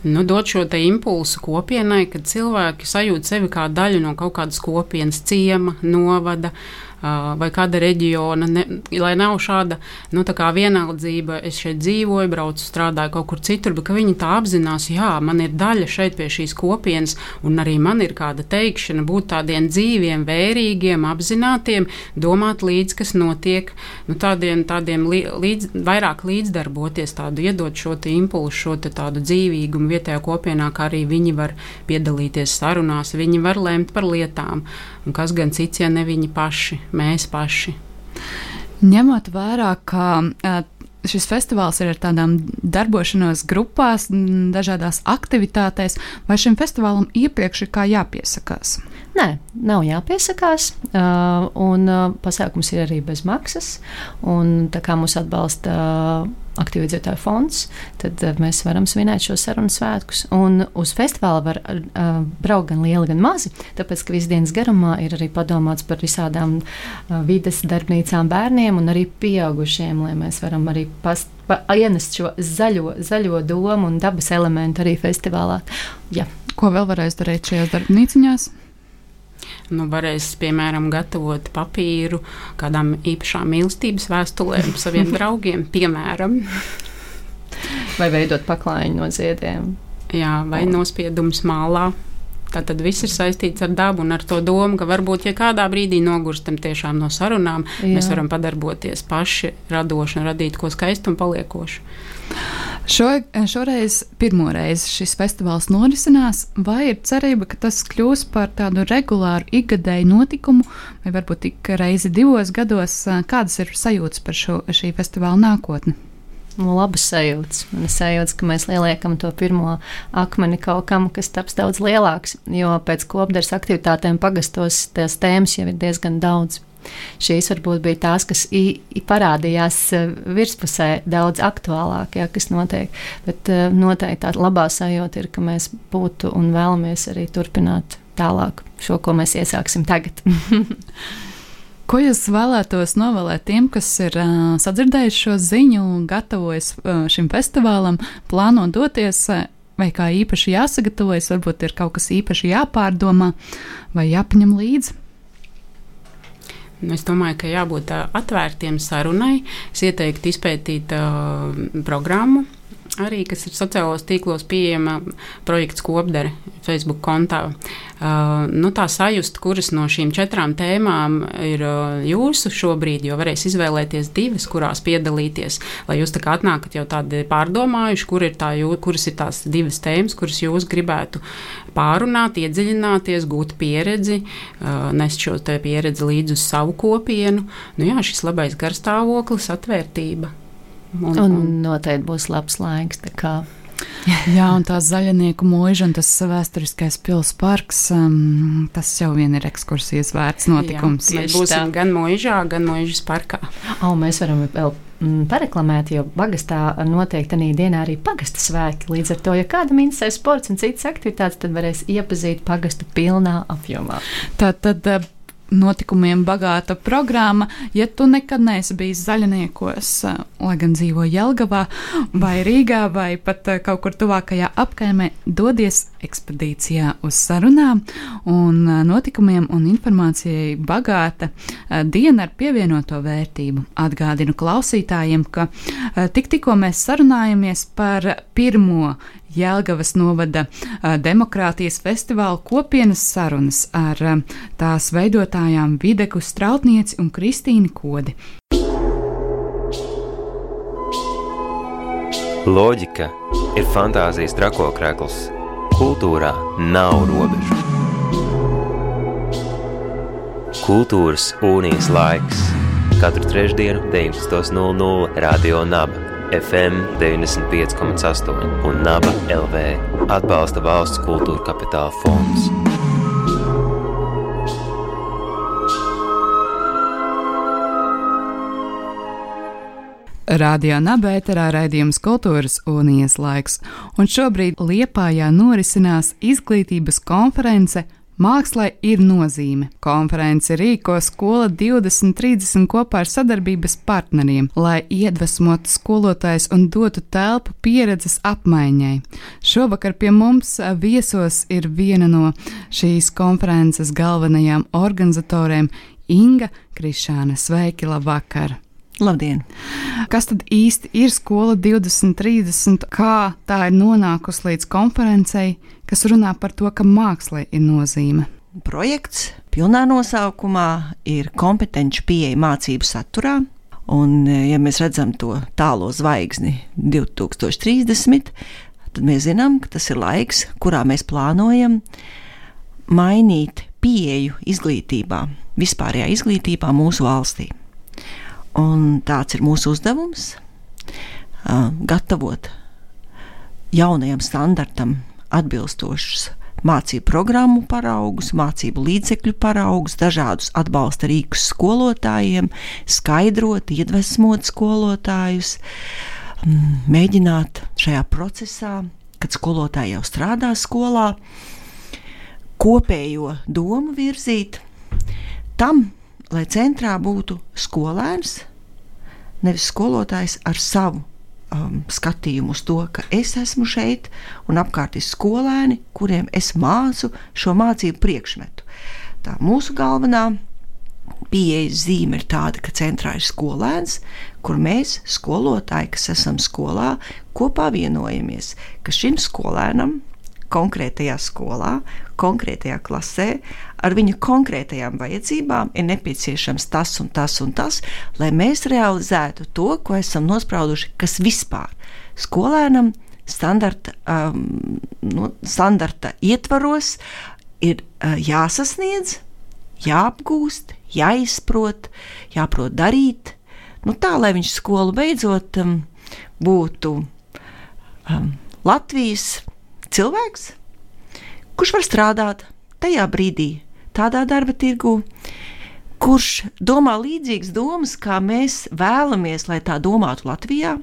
nu, dot šo impulsu kopienai, kad cilvēki sajūt sevi kā daļu no kaut kādas kopienas, ciema, novada. Uh, vai kāda reģiona, ne, lai nav šāda nu, vienaldzība. Es šeit dzīvoju, braucu, strādāju kaut kur citur, bet viņi tā apzinās, jā, man ir daļa šeit pie šīs kopienas, un arī man ir kāda teikšana būt tādiem dzīviem, vērīgiem, apzinātiem, domāt līdzi, kas notiek, nu, tādiem, tādiem līdz, vairāk līdzdarboties, tādu iedot šo impulsu, šo tādu dzīvīgumu vietējā kopienā, kā arī viņi var piedalīties sarunās, viņi var lemt par lietām, un kas gan cits, ja ne viņi paši mēs paši. Ņemot vērā, ka šis festivāls ir ar tādām darbošanos grupās, dažādās aktivitātēs, vai šim festivālam iepriekš ir kā jāpiesakās? Nē, nav jāpiesakās. Un pasākums ir arī bez maksas. Un, tā kā mūs atbalsta aktīvu iedzīvotāju fonds, tad uh, mēs varam svinēt šo sarunu svētkus. Un uz festivāla var uh, braukt gan lieli, gan mazi. Tāpēc, ka visas dienas garumā ir arī padomāts par visādām uh, vides darbnīcām bērniem un arī pieaugušiem, lai mēs varam arī past, pa, ienest šo zaļo, zaļo domu un dabas elementu arī festivālā. Ja. Ko vēl varēs darīt šajās darbnīciņās? Nu, varēs, piemēram, gatavot papīru kādām īpašām mīlestības vēstulēm saviem draugiem, piemēram. Vai veidot paklājiņu no ziediem. Jā, vai oh. nospiedums mālā. Tātad viss ir saistīts ar dabu un ar to domu, ka varbūt, ja kādā brīdī nogurstam tiešām no sarunām, Jā. mēs varam padarboties paši radoši un radīt ko skaistu un paliekošu. Šo, šoreiz pirmo reizi šis festivāls norisinās, vai ir cerība, ka tas kļūs par tādu regulāru ikgadēju notikumu, vai varbūt tik reizi divos gados? Kādas ir sajūtas par šo, šī festivāla nākotni? Nu, labas sajūtas. Man ir sajūta, ka mēs liekam to pirmo akmeni kaut kam, kas taps daudz lielāks. Jo pēc kopdarbs aktivitātēm pagastos tās tēmas jau ir diezgan daudz. Šīs varbūt bija tās, kas parādījās e, virspusē daudz aktuālāk, ja, kas notiek. Bet e, noteikti tā labā sajūta ir, ka mēs būtu un vēlamies arī turpināt tālāk šo, ko mēs iesāksim tagad. Ko jūs vēlētos novēlēt tiem, kas ir uh, sadzirdējuši šo ziņu gatavojas uh, šim festivālam, plāno doties, uh, vai kā īpaši jāsagatavojas, varbūt ir kaut kas īpaši jāpārdomā vai jāpaņem līdzi? Es domāju, ka jābūt atvērtiem sarunai. Es ieteiktu izpētīt uh, programmu, arī, kas ir sociālos tīklos pieejama projekts Kopdere Facebook kontā. Uh, nu, tā sajust, kuras no šīm četrām tēmām ir uh, jūsu šobrīd, jo varēs izvēlēties divas, kurās piedalīties, lai jūs tā kā atnākat jau tādi pārdomājuši, kur ir tā, jū, kuras ir tās divas tēmas, kuras jūs gribētu pārunāt, iedziļināties, gūt pieredzi, uh, nest šo pieredzi līdzi uz savu kopienu. Nu, jā, šis labais garstāvoklis, atvērtība. Un, un noteikti būs labs laiks. Jā, un tā zaļnieku mūža un tas vēsturiskais pilsētas parks, um, tas jau vien ir ekskursijas vērts notikums. Jā, mēs būsim tā. gan mūžā, gan mūžas parkā. O, mēs varam vēl mm, pareklamēt, jo Bagastā noteikti arī dienā arī pagasta svētki. Līdz ar to, ja kādam interesē sports un citas aktivitātes, tad varēs iepazīt pagastu pilnā apjomā. Tā tad notikumiem bagāta programma. Ja tu nekad neesi bijis zaļniekos, eh, lai gan dzīvo Jelgavā vai Rīgā vai pat eh, kaut kur tuvākajā apkaimē, dodies ekspedīcijā uz sarunām un eh, notikumiem un informācijai bagāta diena ar pievienoto vērtību. Atgādinu klausītājiem, ka tik tikko mēs sarunājamies par pirmo Jēlgavas novada demokrātijas festivāla kopienas sarunas ar tās veidotājām Videku Strautnieci un Kristīnu Kodi. Loģika ir fantāzijas trakokrekls. Kultūrā nav robežu. Kultūras unijas laiks katru trešdienu 19.00 Radio Naba. FM 95,8 un Naba LV atbalsta valsts kultūra kapitāla fonds. Radio Nabērā raidījums Kultūras unijas laiks, un šobrīd Liepājā norisinās izglītības konference Mākslai ir nozīme. Konferenci rīko skola 2030 kopā ar sadarbības partneriem, lai iedvesmotu skolotājus un dotu telpu pieredzes apmaiņai. Šovakar pie mums viesos ir viena no šīs konferences galvenajām organizatoriem Inga Krišāna. Sveiki, labvakar! Labdien! Kas tad īsti ir skola 2030? Kā tā ir nonākusi līdz konferencei, kas runā par to, ka mākslai ir nozīme? Projekts pilnā nosaukumā ir kompetenci pieeja mācību saturā. Un, ja mēs redzam to tālo zvaigzni 2030, tad mēs zinām, ka tas ir laiks, kurā mēs plānojam mainīt pieeju izglītībā, vispārējā izglītībā mūsu valstī. Un tāds ir mūsu uzdevums gatavot jaunajam standartam atbilstošus mācību programmu paraugus, mācību līdzekļu paraugus, dažādus atbalsta rīkus skolotājiem, skaidrot, iedvesmot skolotājus, mēģināt šajā procesā, kad skolotāji jau strādā skolā, kopējo domu virzīt. Tam, lai centrā būtu skolēns, nevis skolotājs ar savu um, skatījumu uz to, ka es esmu šeit un apkārt ir skolēni, kuriem es mācu šo mācību priekšmetu. Tā mūsu galvenā pieejas zīme ir tāda, ka centrā ir skolēns, kur mēs, skolotāji, kas esam skolā, kopā vienojamies, ka šim skolēnam konkrētajā skolā, konkrētajā klasē, ar viņa konkrētajām vajadzībām ir nepieciešams tas un tas un tas, lai mēs realizētu to, ko esam nosprauduši, kas vispār skolēnam standarta, um, no, standarta ietvaros ir uh, jāsasniedz, jāapgūst, jāizprot, jāprot darīt, nu tā, lai viņš skolu beidzot um, būtu um, Latvijas cilvēks, kurš var strādāt tajā brīdī, tādā darba tirgu, kurš domā līdzīgas domas, kā mēs vēlamies, lai tā domātu Latvijā,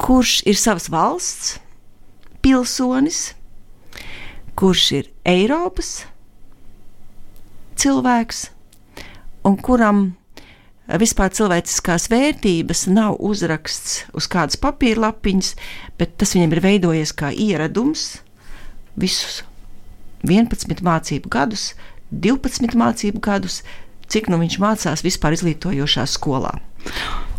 kurš ir savas valsts pilsonis, kurš ir Eiropas cilvēks un kuram vispār cilvēciskās vērtības nav uzraksts uz kādas papīra lapiņas, bet tas viņam ir veidojies kā ieradums visus 11 mācību gadus, 12 mācību gadus, cik nu viņš mācās vispār izglītojošā skolā.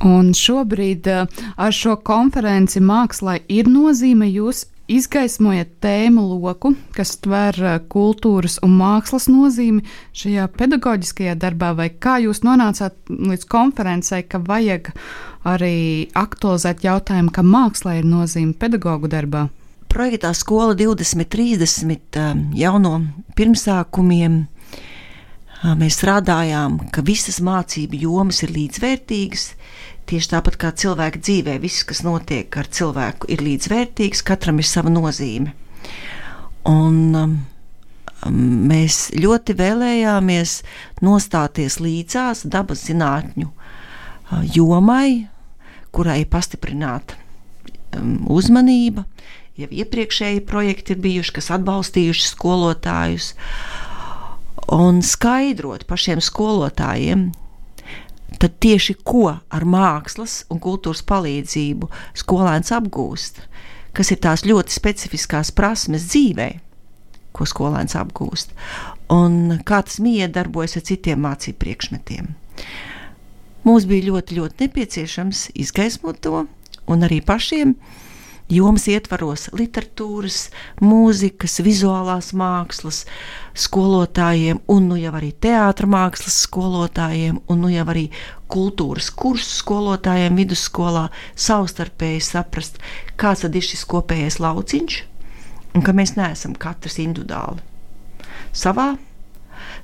Un šobrīd eh, ar šo konferenci mākslā ir nozīme. Jūs izgaismojat tēmu loku, kas tver eh, kultūras un mākslas nozīmi šajā pedagoģiskajā darbā, vai kā jūs nonācāt līdz konferencei, ka vajag arī aktualizēt jautājumu, ka mākslā ir nozīme pedagoģu darbā? Projektā Skola 2030 eh, jauno pirmsākumiem eh, mēs strādājām, ka visas mācību jomas ir līdzvērtīgas, Tieši tāpat kā cilvēka dzīvē, viss, kas notiek ar cilvēku, ir līdzvērtīgs, katram ir sava nozīme. Un, um, mēs ļoti vēlējāmies nostāties līdzās dabas zinātņu uh, jomai, kurai ir pastiprināta um, uzmanība. Jau iepriekšēji projekti ir bijuši, kas atbalstījuši skolotājus, un skaidrot pašiem skolotājiem, tad tieši ko ar mākslas un kultūras palīdzību skolēns apgūst, kas ir tās ļoti specifiskās prasmes dzīvē, ko skolēns apgūst, un kā tas miedarbojas ar citiem mācību priekšmetiem. Mums bija ļoti, ļoti nepieciešams izgaismot to, un arī pašiem jomas ietvaros literatūras, mūzikas, vizuālās mākslas skolotājiem, un nu jau arī teātras mākslas skolotājiem, un nu jau arī kultūras kursu skolotājiem vidusskolā savstarpēji saprast, kāds ir šis kopējais lauciņš, un ka mēs neesam katrs individuāli savā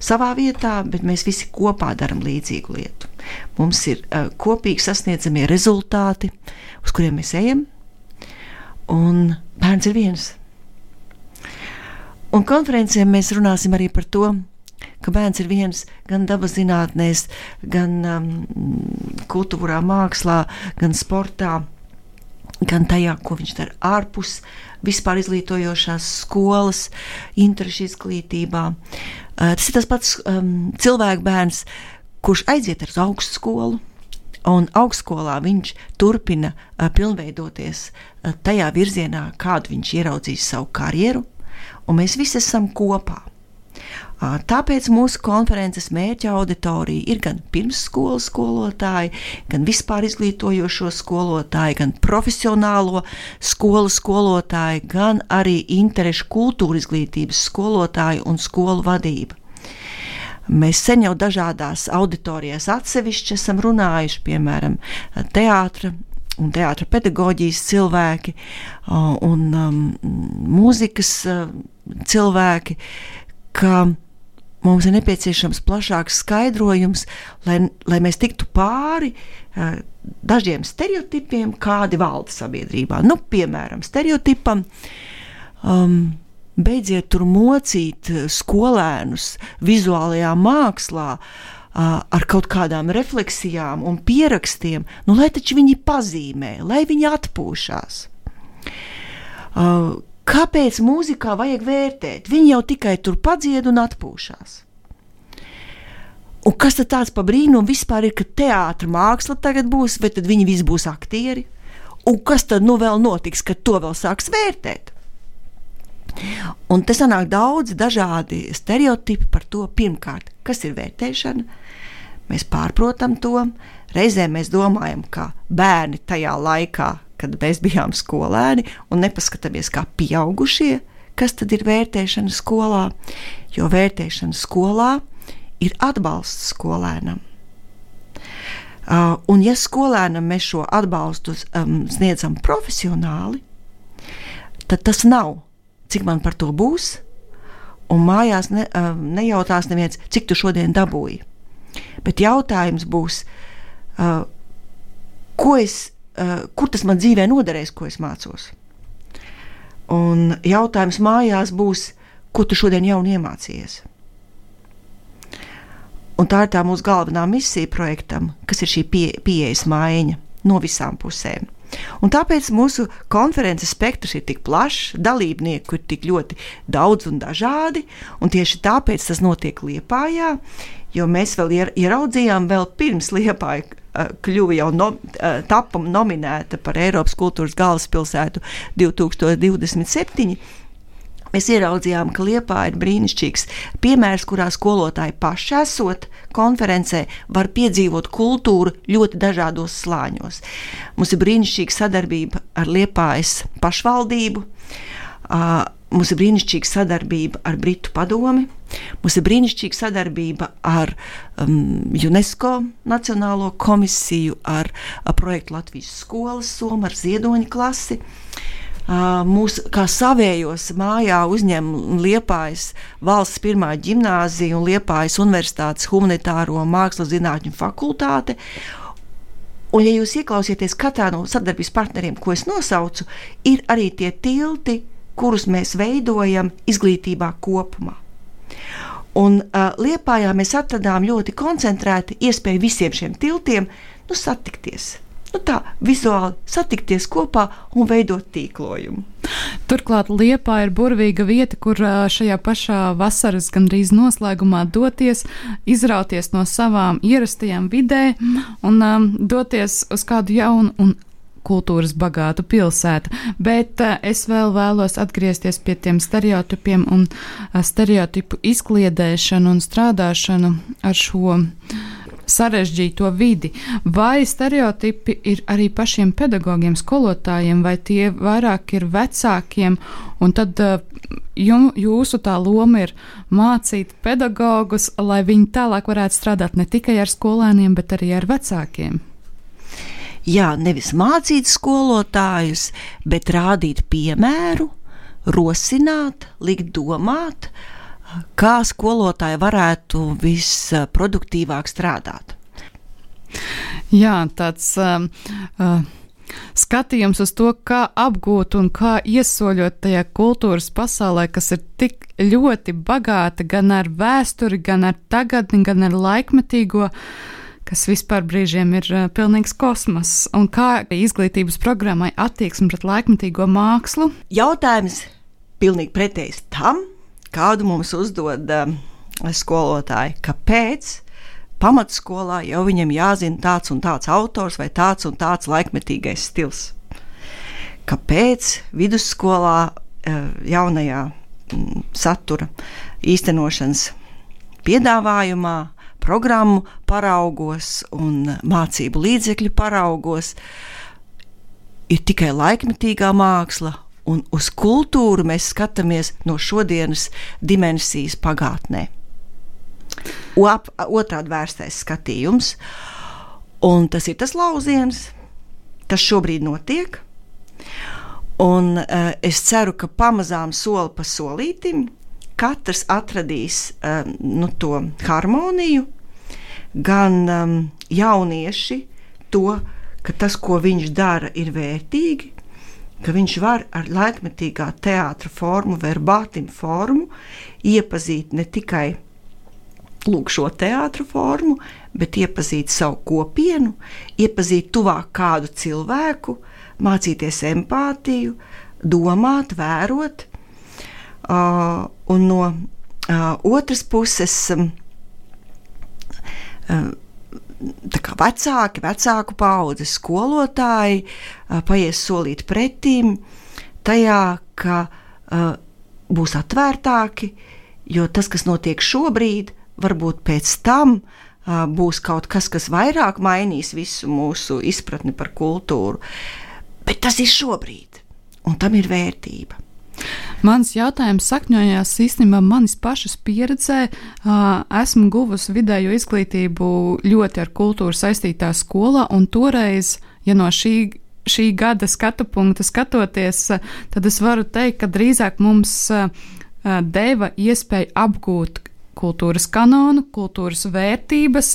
savā vietā, bet mēs visi kopā darām līdzīgu lietu. Mums ir uh, kopīgi sasniedzamie rezultāti, uz kuriem mēs ejam, un bērns ir viens. Un konferencē mēs runāsim arī par to, ka bērns ir viens gan dabas zinātnēs, gan um, kultūrā, mākslā, gan sportā. gan tajā, ko viņš dara ārpus vispār izglītojošās skolas, interešu izglītībā. Uh, tas ir tas pats um, cilvēku bērns, kurš aiziet uz augstskolu. Un augstskolā viņš turpina pilnveidoties tajā virzienā, kādu viņš ieraudzīs savu karjeru, un mēs visi esam kopā. Tāpēc mūsu konferences mērķa auditorija ir gan pirmsskolas skolotāji, gan vispār izglītojošo skolotāju, gan profesionālo skolu skolotāju, gan arī interešu kultūra izglītības skolotāju un skolu vadību. Mēs sen jau dažādās auditorijās atsevišķi esam runājuši, piemēram, teātris un teātris pedagoģijas cilvēki un um, mūzikas cilvēki, ka mums ir nepieciešams plašāks skaidrojums, lai, lai mēs tiktu pāri uh, dažiem stereotipiem, kādi valda sabiedrībā. Nu, piemēram, stereotipam. Um, beidziet tur mocīt skolēnus vizuālajā mākslā. Ar kaut kādām refleksijām un pierakstiem, nu, lai taču viņi pazīmē, lai viņi atpūšas. Kāpēc mūzikā vajag vērtēt? Viņi jau tikai tur padzied un atpūšas. Un kas tad tāds pa brīnumu vispār ir, ka teātris māksla tagad būs, vai tad viņi visi būs aktieri? Un kas tad nu vēl notiks, kad to vēl sāks vērtēt? Un te sanāk daudz dažādi stereotipi par to, pirmkārt, kas ir vērtēšana. Mēs pārprotam to, reizē mēs domājam, ka bērni tajā laikā kad mēs bijām skolēni un nepaskatāmies kā pieaugušie, kas tad ir vērtēšana skolā, jo vērtēšana skolā ir atbalsts skolēnam. Uh, un, ja skolēnam mēs šo atbalstu um, sniedzam profesionāli, tad tas nav, cik man par to būs, un mājās ne, uh, nejautās neviens, cik tu šodien dabūji. Bet jautājums būs, uh, ko es uh, kur tas man dzīvē noderēs, ko es mācos. Un jautājums mājās būs, ko tu šodien jaunu iemācījies. Un tā ir tā mūsu galvenā misija projektam, kas ir šī pie, pieejas maiņa no visām pusēm. Un tāpēc mūsu konferences spektrs ir tik plašs, dalībnieku ir tik ļoti daudz un dažādi, un tieši tāpēc tas notiek Liepājā, jo mēs vēl ieraudzījām vēl pirms Liepāja Eh, kļuva jau no, eh, tapa nominēta par Eiropas kultūras galvaspilsētu 2027. Mēs ieraudzījām, ka Liepā ir brīnišķīgs piemērs, kurā skolotāji paši esot konferencē, var piedzīvot kultūru ļoti dažādos slāņos. Mums ir brīnišķīga sadarbība ar Liepājas pašvaldību. Mums ir brīnišķīga sadarbība ar Britu padomi, mums ir brīnišķīga sadarbība ar um, UNESCO Nacionālo komisiju, ar, ar projektu Latvijas skolas somu, ar ziedoņa klasi. Uh, mūsu kā savējos mājā uzņem Liepājas valsts pirmā gimnāzija un Liepājas Universitātes humanitāro mākslas zinātņu fakultāte. Un, ja jūs ieklausieties katrā no sadarbības partneriem, ko es nosaucu, ir arī tie tilti, kurus mēs veidojam izglītībā kopumā. Un uh, Liepājā mēs atradām ļoti koncentrēti iespēju visiem šiem tiltiem nu, satikties. Nu, tā vizuāli satikties kopā un veidot tīklojumu. Turklāt Liepā ir burvīga vieta, kur šajā pašā vasaras gandrīz noslēgumā doties, izrauties no savām ierastajām vidē un um, doties uz kādu jaunu un kultūras bagātu pilsētu. Bet uh, es vēl vēlos atgriezties pie tiem stereotipiem un uh, stereotipu izkliedēšanu un strādāšanu ar šo sarežģīto vidi. Vai stereotipi ir arī pašiem pedagogiem, skolotājiem, vai tie vairāk ir vecākiem, un tad uh, jum, jūsu tā loma ir mācīt pedagogus, lai viņi tālāk varētu strādāt ne tikai ar skolēniem, bet arī ar vecākiem? jā, nevis mācīt skolotājus, bet rādīt piemēru, rosināt, likt domāt, kā skolotāji varētu visproduktīvāk strādāt. Jā, tāds uh, uh, skatījums uz to, kā apgūt un kā iesoļot tajā kultūras pasaulē, kas ir tik ļoti bagāta gan ar vēsturi, gan ar tagadni, gan ar laikmetīgo. kas vispār brīžiem ir uh, pilnīgs kosmos, un kā izglītības programmai attieksme pret laikmetīgo mākslu? Jautājums pilnīgi pretējs tam, kādu mums uzdod uh, skolotāji. Kāpēc? Pamatskolā jau viņam jāzina tāds un tāds autors vai tāds un tāds laikmetīgais stils. Kāpēc vidusskolā jaunajā satura īstenošanas piedāvājumā, programmu paraugos un mācību līdzekļu paraugos ir tikai laikmetīgā māksla, un uz kultūru mēs skatāmies no šodienas dimensijas pagātnē. Ap, otrādi vērstais skatījums, un tas ir tas lauciens, kas šobrīd notiek. Un, uh, es ceru, ka pamazām soli pa solītim katrs atradīs uh, nu, to harmoniju, gan um, jaunieši to, ka tas, ko viņš dara, ir vērtīgi, ka viņš var ar laikmetīgā teātra formu, verbātinu formu iepazīt ne tikai lūk, šo teātra formu, bet iepazīt savu kopienu, iepazīt tuvāk kādu cilvēku, mācīties empātiju, domāt, vērot. Uh, un no uh, otras puses, um, uh, vecāki, vecāku paudzi, skolotāji paies solīt pretīm tajā, ka būs atvērtāki, jo tas, kas notiek šobrīd, varbūt pēc tam būs kaut kas, kas vairāk mainīs visu mūsu izpratni par kultūru. Bet tas ir šobrīd, un tam ir vērtība. Mans jautājums sakņojās īstenībā manis pašas pieredzē. Esmu guvusi vidējo izglītību ļoti ar kultūru saistītā skolā, un toreiz, ja no šī, šī gada skatu punkta skatoties, tad es varu teikt, ka drīzāk mums deva iespēju apgūt kultūras kanonu, kultūras vērtības,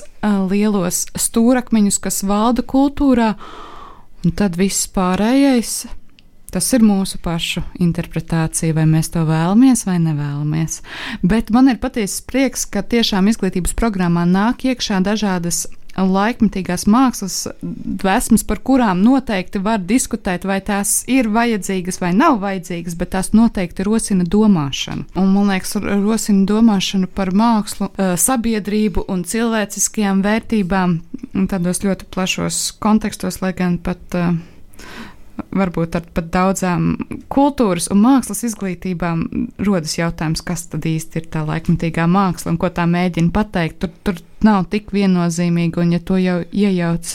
lielos stūrakmeņus, kas valda kultūrā Un tad viss pārējais, tas ir mūsu pašu interpretācija, vai mēs to vēlamies vai nevēlamies. Bet man ir patiesas prieks, ka tiešām izglītības programmā nāk iekšā dažādas laikmetīgās mākslas dvēsmas, par kurām noteikti var diskutēt, vai tās ir vajadzīgas vai nav vajadzīgas, bet tās noteikti rosina domāšanu. Un, man liekas, rosina domāšanu par mākslu, eh, sabiedrību un cilvēciskajām vērtībām tādos ļoti plašos kontekstos, lai gan pat uh, varbūt ar pat daudzām kultūras un mākslas izglītībām rodas jautājums, kas tad īsti ir tā laikmatīgā māksla un ko tā mēģina pateikt. Tur, tur nav tik viennozīmīgi, un ja to jau iejauc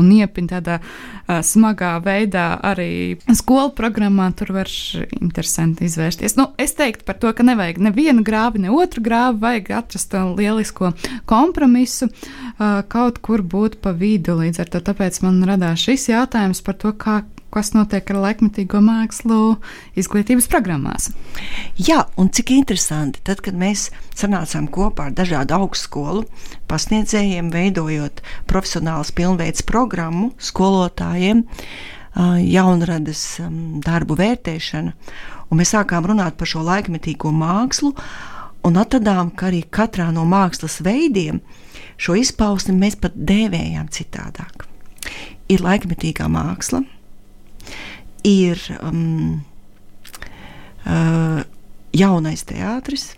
un iepin tādā uh, smagā veidā arī skolu programmā, tur var interesanti izvērsties. Nu, es teiktu par to, ka nevajag nevienu grāvi, ne otru grāvi, vajag atrast lielisko kompromisu, uh, kaut kur būt pa vidu līdz ar to. Tāpēc man radās šis jautājums par to, kā kas notiek ar laikmetīgo mākslu izglītības programmās. Jā, un cik interesanti, tad, kad mēs sanācām kopā ar dažādu augstskolu pasniedzējiem, veidojot profesionālas pilnveids programmu skolotājiem, jaunradas darbu vērtēšana, un mēs sākām runāt par šo laikmetīgo mākslu, un atradām, ka arī katrā no mākslas veidiem šo izpausmi mēs pat dēvējām citādāk. Ir laikmetīgā māksla, ir um, uh, jaunais teātris,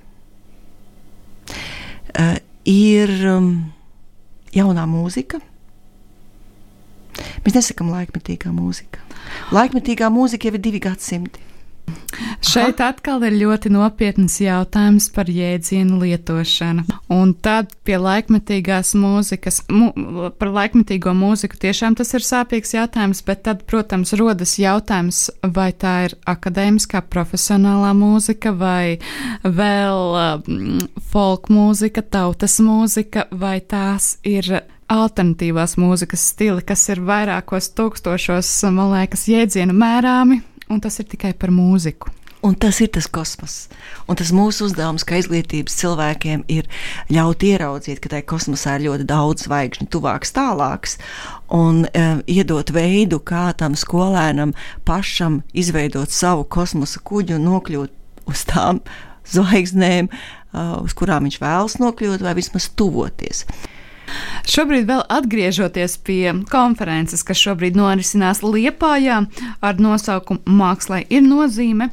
uh, ir um, jaunā mūzika. Mēs nesakām laikmetīgā mūzika. Laikmetīgā mūzika jau ir divi gadsimti. Šeit atkal ir ļoti nopietns jautājums par jēdzienu lietošanu. Un tad pie laikmetīgās mūzikas, mu, par laikmetīgo mūziku tiešām tas ir sāpīgs jautājums, bet tad, protams, rodas jautājums, vai tā ir akadēmiskā profesionālā mūzika vai vēl um, folk mūzika, tautas mūzika, vai tās ir alternatīvās mūzikas stili, kas ir vairākos tūkstošos, man liekas, jēdzienu mērāmi un tas ir tikai par mūziku. Un tas ir tas kosmos. Un tas mūsu uzdevums, kā izglītības cilvēkiem, ir ļaut ieraudzīt, ka tajā kosmosā ir ļoti daudz zvaigžņu, tuvāks, tālāks, un um, iedot veidu, kā tam skolēnam pašam izveidot savu kosmosa kuģi un nokļūt uz tām zvaigznēm, uh, uz kurām viņš vēlas nokļūt, vai vismaz tuvoties. Šobrīd vēl atgriežoties pie konferences, kas šobrīd norisinās Liepājā ar nosaukumu Mākslai ir nozīme.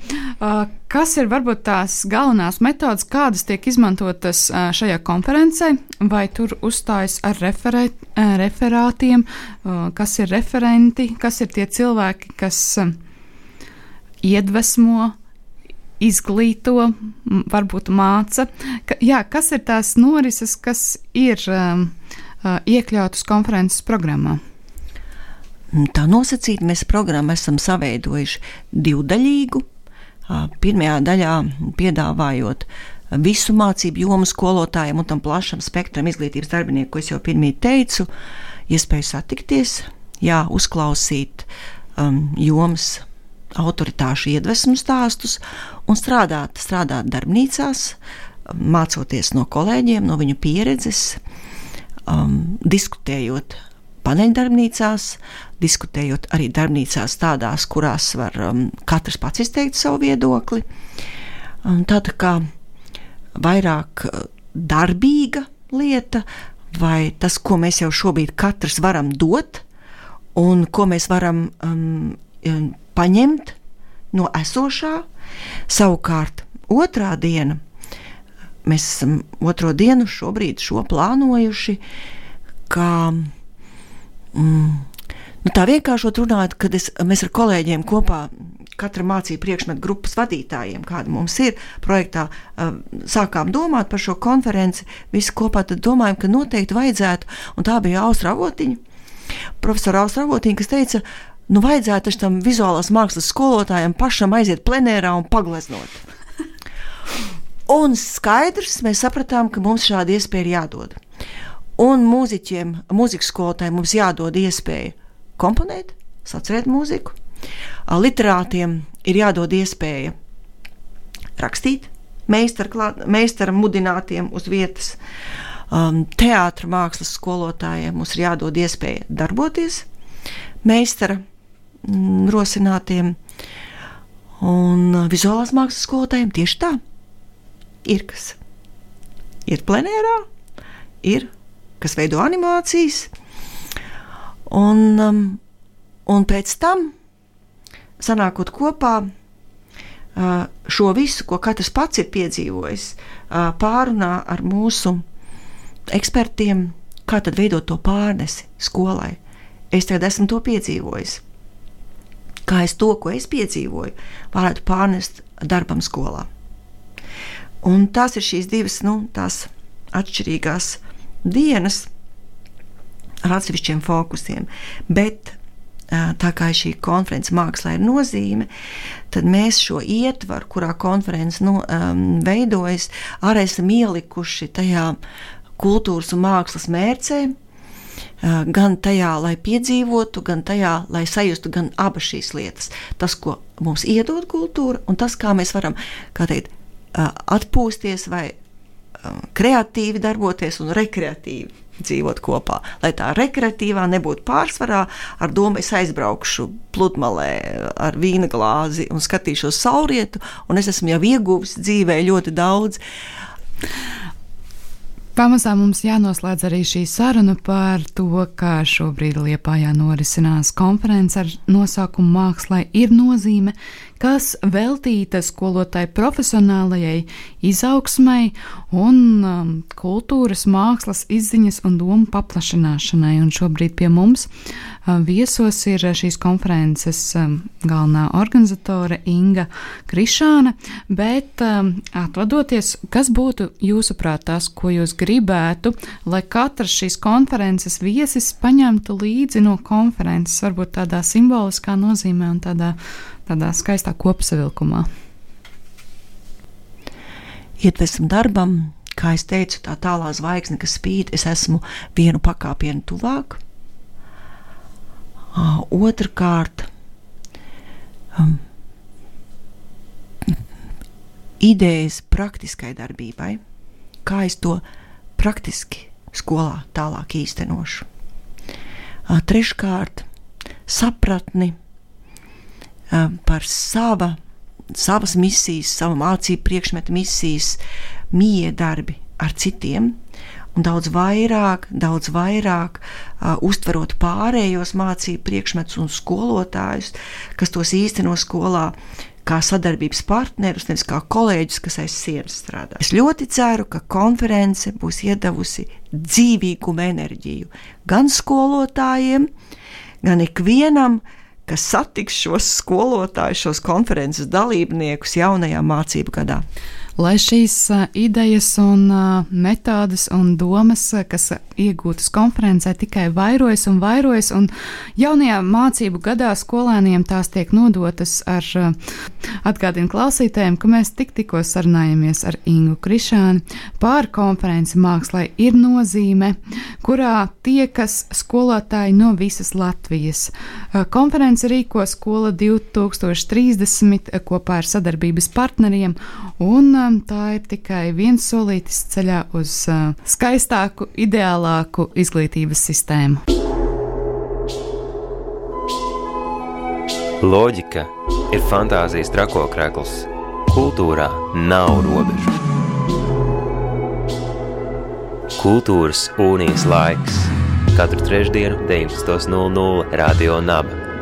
Kas ir varbūt tās galvenās metodas, kādas tiek izmantotas šajā konferencē, vai tur uzstājas ar referē, referātiem, kas ir referenti, kas ir tie cilvēki, kas iedvesmo, izglīto, varbūt māca. Ka, jā, kas ir tās norises, kas ir um, iekļautas konferences programmā? Tā nosacīta mēs programmu esam saveidojuši divdaļīgu. Pirmajā daļā piedāvājot visu mācību jomu skolotājiem un tam plašam spektram izglītības darbinieku, ko es jau pirmie teicu, iespēju satikties, jā, uzklausīt um, jomas autoritāšu iedvesmu stāstus un strādāt, strādāt darbnīcās, mācoties no kolēģiem, no viņu pieredzes, um, diskutējot paneļdarbnīcās, diskutējot arī darbnīcās tādās, kurās var um, katrs pats izteikt savu viedokli. Um, tāda kā vairāk uh, darbīga lieta, vai tas, ko mēs jau šobrīd katrs varam dot, un ko mēs varam um, paņemt no esošā. Savukārt, otrā diena, mēs esam otro dienu šobrīd šo plānojuši, kā mm, nu, tā vienkāršot runāt, kad es, mēs ar kolēģiem kopā katra mācību priekšmetu grupas vadītājiem, kāda mums ir projektā, sākām domāt par šo konferenci. Visi kopā domājam, ka noteikti vajadzētu, un tā bija Austra Avotiņa, profesora Austra Avotiņa, kas teica, nu vajadzētu tam vizuālās mākslas skolotājam pašam aiziet plenērā un pagleznot. Un skaidrs, mēs sapratām, ka mums šāda iespēja ir jādod. Un mūziķiem, mūzikas skolotājiem mums jādod iespēja komponēt, sacerēt mūziku. Literātiem ir jādod iespēja rakstīt, meistaram mudinātiem uz vietas. Um, Teātris mākslas skolotājiem mums ir jādod iespēja darboties, meistara rosinātiem. Un uh, vizuālās mākslas skolotājiem tieši tā. Ir kas. Ir plenērā, ir kas veido animācijas, un, um, un pēc tam, sanākot kopā, uh, šo visu, ko katrs pats ir piedzīvojis, uh, pārunā ar mūsu ekspertiem, kā tad veidot to pārnesi skolai. Es tagad esmu to piedzīvojis kā es to, ko es piedzīvoju, varētu pārnest darbam skolā. Un tās ir šīs divas nu, atšķirīgās dienas ar atsevišķiem fokusiem. Bet tā kā šī konferences mākslā ir nozīme, tad mēs šo ietvaru, kurā konferences nu, um, veidojas, arī esam ielikuši tajā kultūras un mākslas mērcē, gan tajā, lai piedzīvotu, gan tajā, lai sajustu gan abas šīs lietas. Tas, ko mums iedod kultūra, un tas, kā mēs varam kā teikt, atpūsties vai kreatīvi darboties un rekreatīvi dzīvot kopā. Lai tā rekreatīvā nebūtu pārsvarā, ar domu es aizbraukšu pludmalē ar vīna glāzi un skatīšos saulrietu, un es esmu jau ieguvis dzīvē ļoti daudz. Pamazām mums jānoslēdz arī šī saruna par to, kā šobrīd Liepājā norisinās konference ar nosaukumu Mākslai ir nozīme, kas veltīta skolotāju profesionālajai izaugsmai un um, kultūras, mākslas izziņas un domu paplašināšanai. Un šobrīd pie mums uh, viesos ir šīs konferences um, galvenā organizatore Inga Krišāne, bet um, atvadoties, kas būtu jūsuprāt tas, ko jūs gribētu, lai katrs šīs konferences viesis paņemtu līdzi no konferences, varbūt tādā simboliskā nozīmē un tādā tādā skaistā kopsavilkumā. Iedvesmu darbam, kā jau teicu, tā tālā zvaigzne, kas spīd, es esmu vienu pakāpienu tuvāk. Otrakārt, um, idejas praktiskai darbībai, kā es to praktiski skolā tālāk īstenošu. Treškārt, sapratni par sava, savas misijas, savu mācību priekšmetu misijas, mīja darbi ar citiem. un daudz vairāk, daudz vairāk uh, uztverot pārējos mācību priekšmetus un skolotājus, kas tos īsteno skolā. Kā sadarbības partnerus, nevis kā kolēģus, kas aiz sienas strādā. Es ļoti ceru, ka konference būs iedavusi dzīvīgumu enerģiju gan skolotājiem, gan ikvienam, kas satiks šos skolotājus, šos konferences dalībniekus jaunajā mācību gadā lai šīs idejas un metodas un domas, kas iegūtas konferencē, tikai vairojas un vairojas, un jaunajā mācību gadā skolēniem tās tiek nodotas ar atgādinu klausītājiem, ka mēs tik tikko sarunājamies ar Ingu Krišāni pār konferenci Mākslai ir nozīme, kurā tiekas skolotāji no visas Latvijas. Konferenci rīko skola 2030 kopā ar sadarbības partneriem, un tā ir tikai viens solītis ceļā uz skaistāku, ideālāku izglītības sistēmu. Loģika ir fantāzijas trakokrekls. Kultūrā nav robežu. Kultūras unijas laiks katru trešdienu, 19.00 Radio Naba.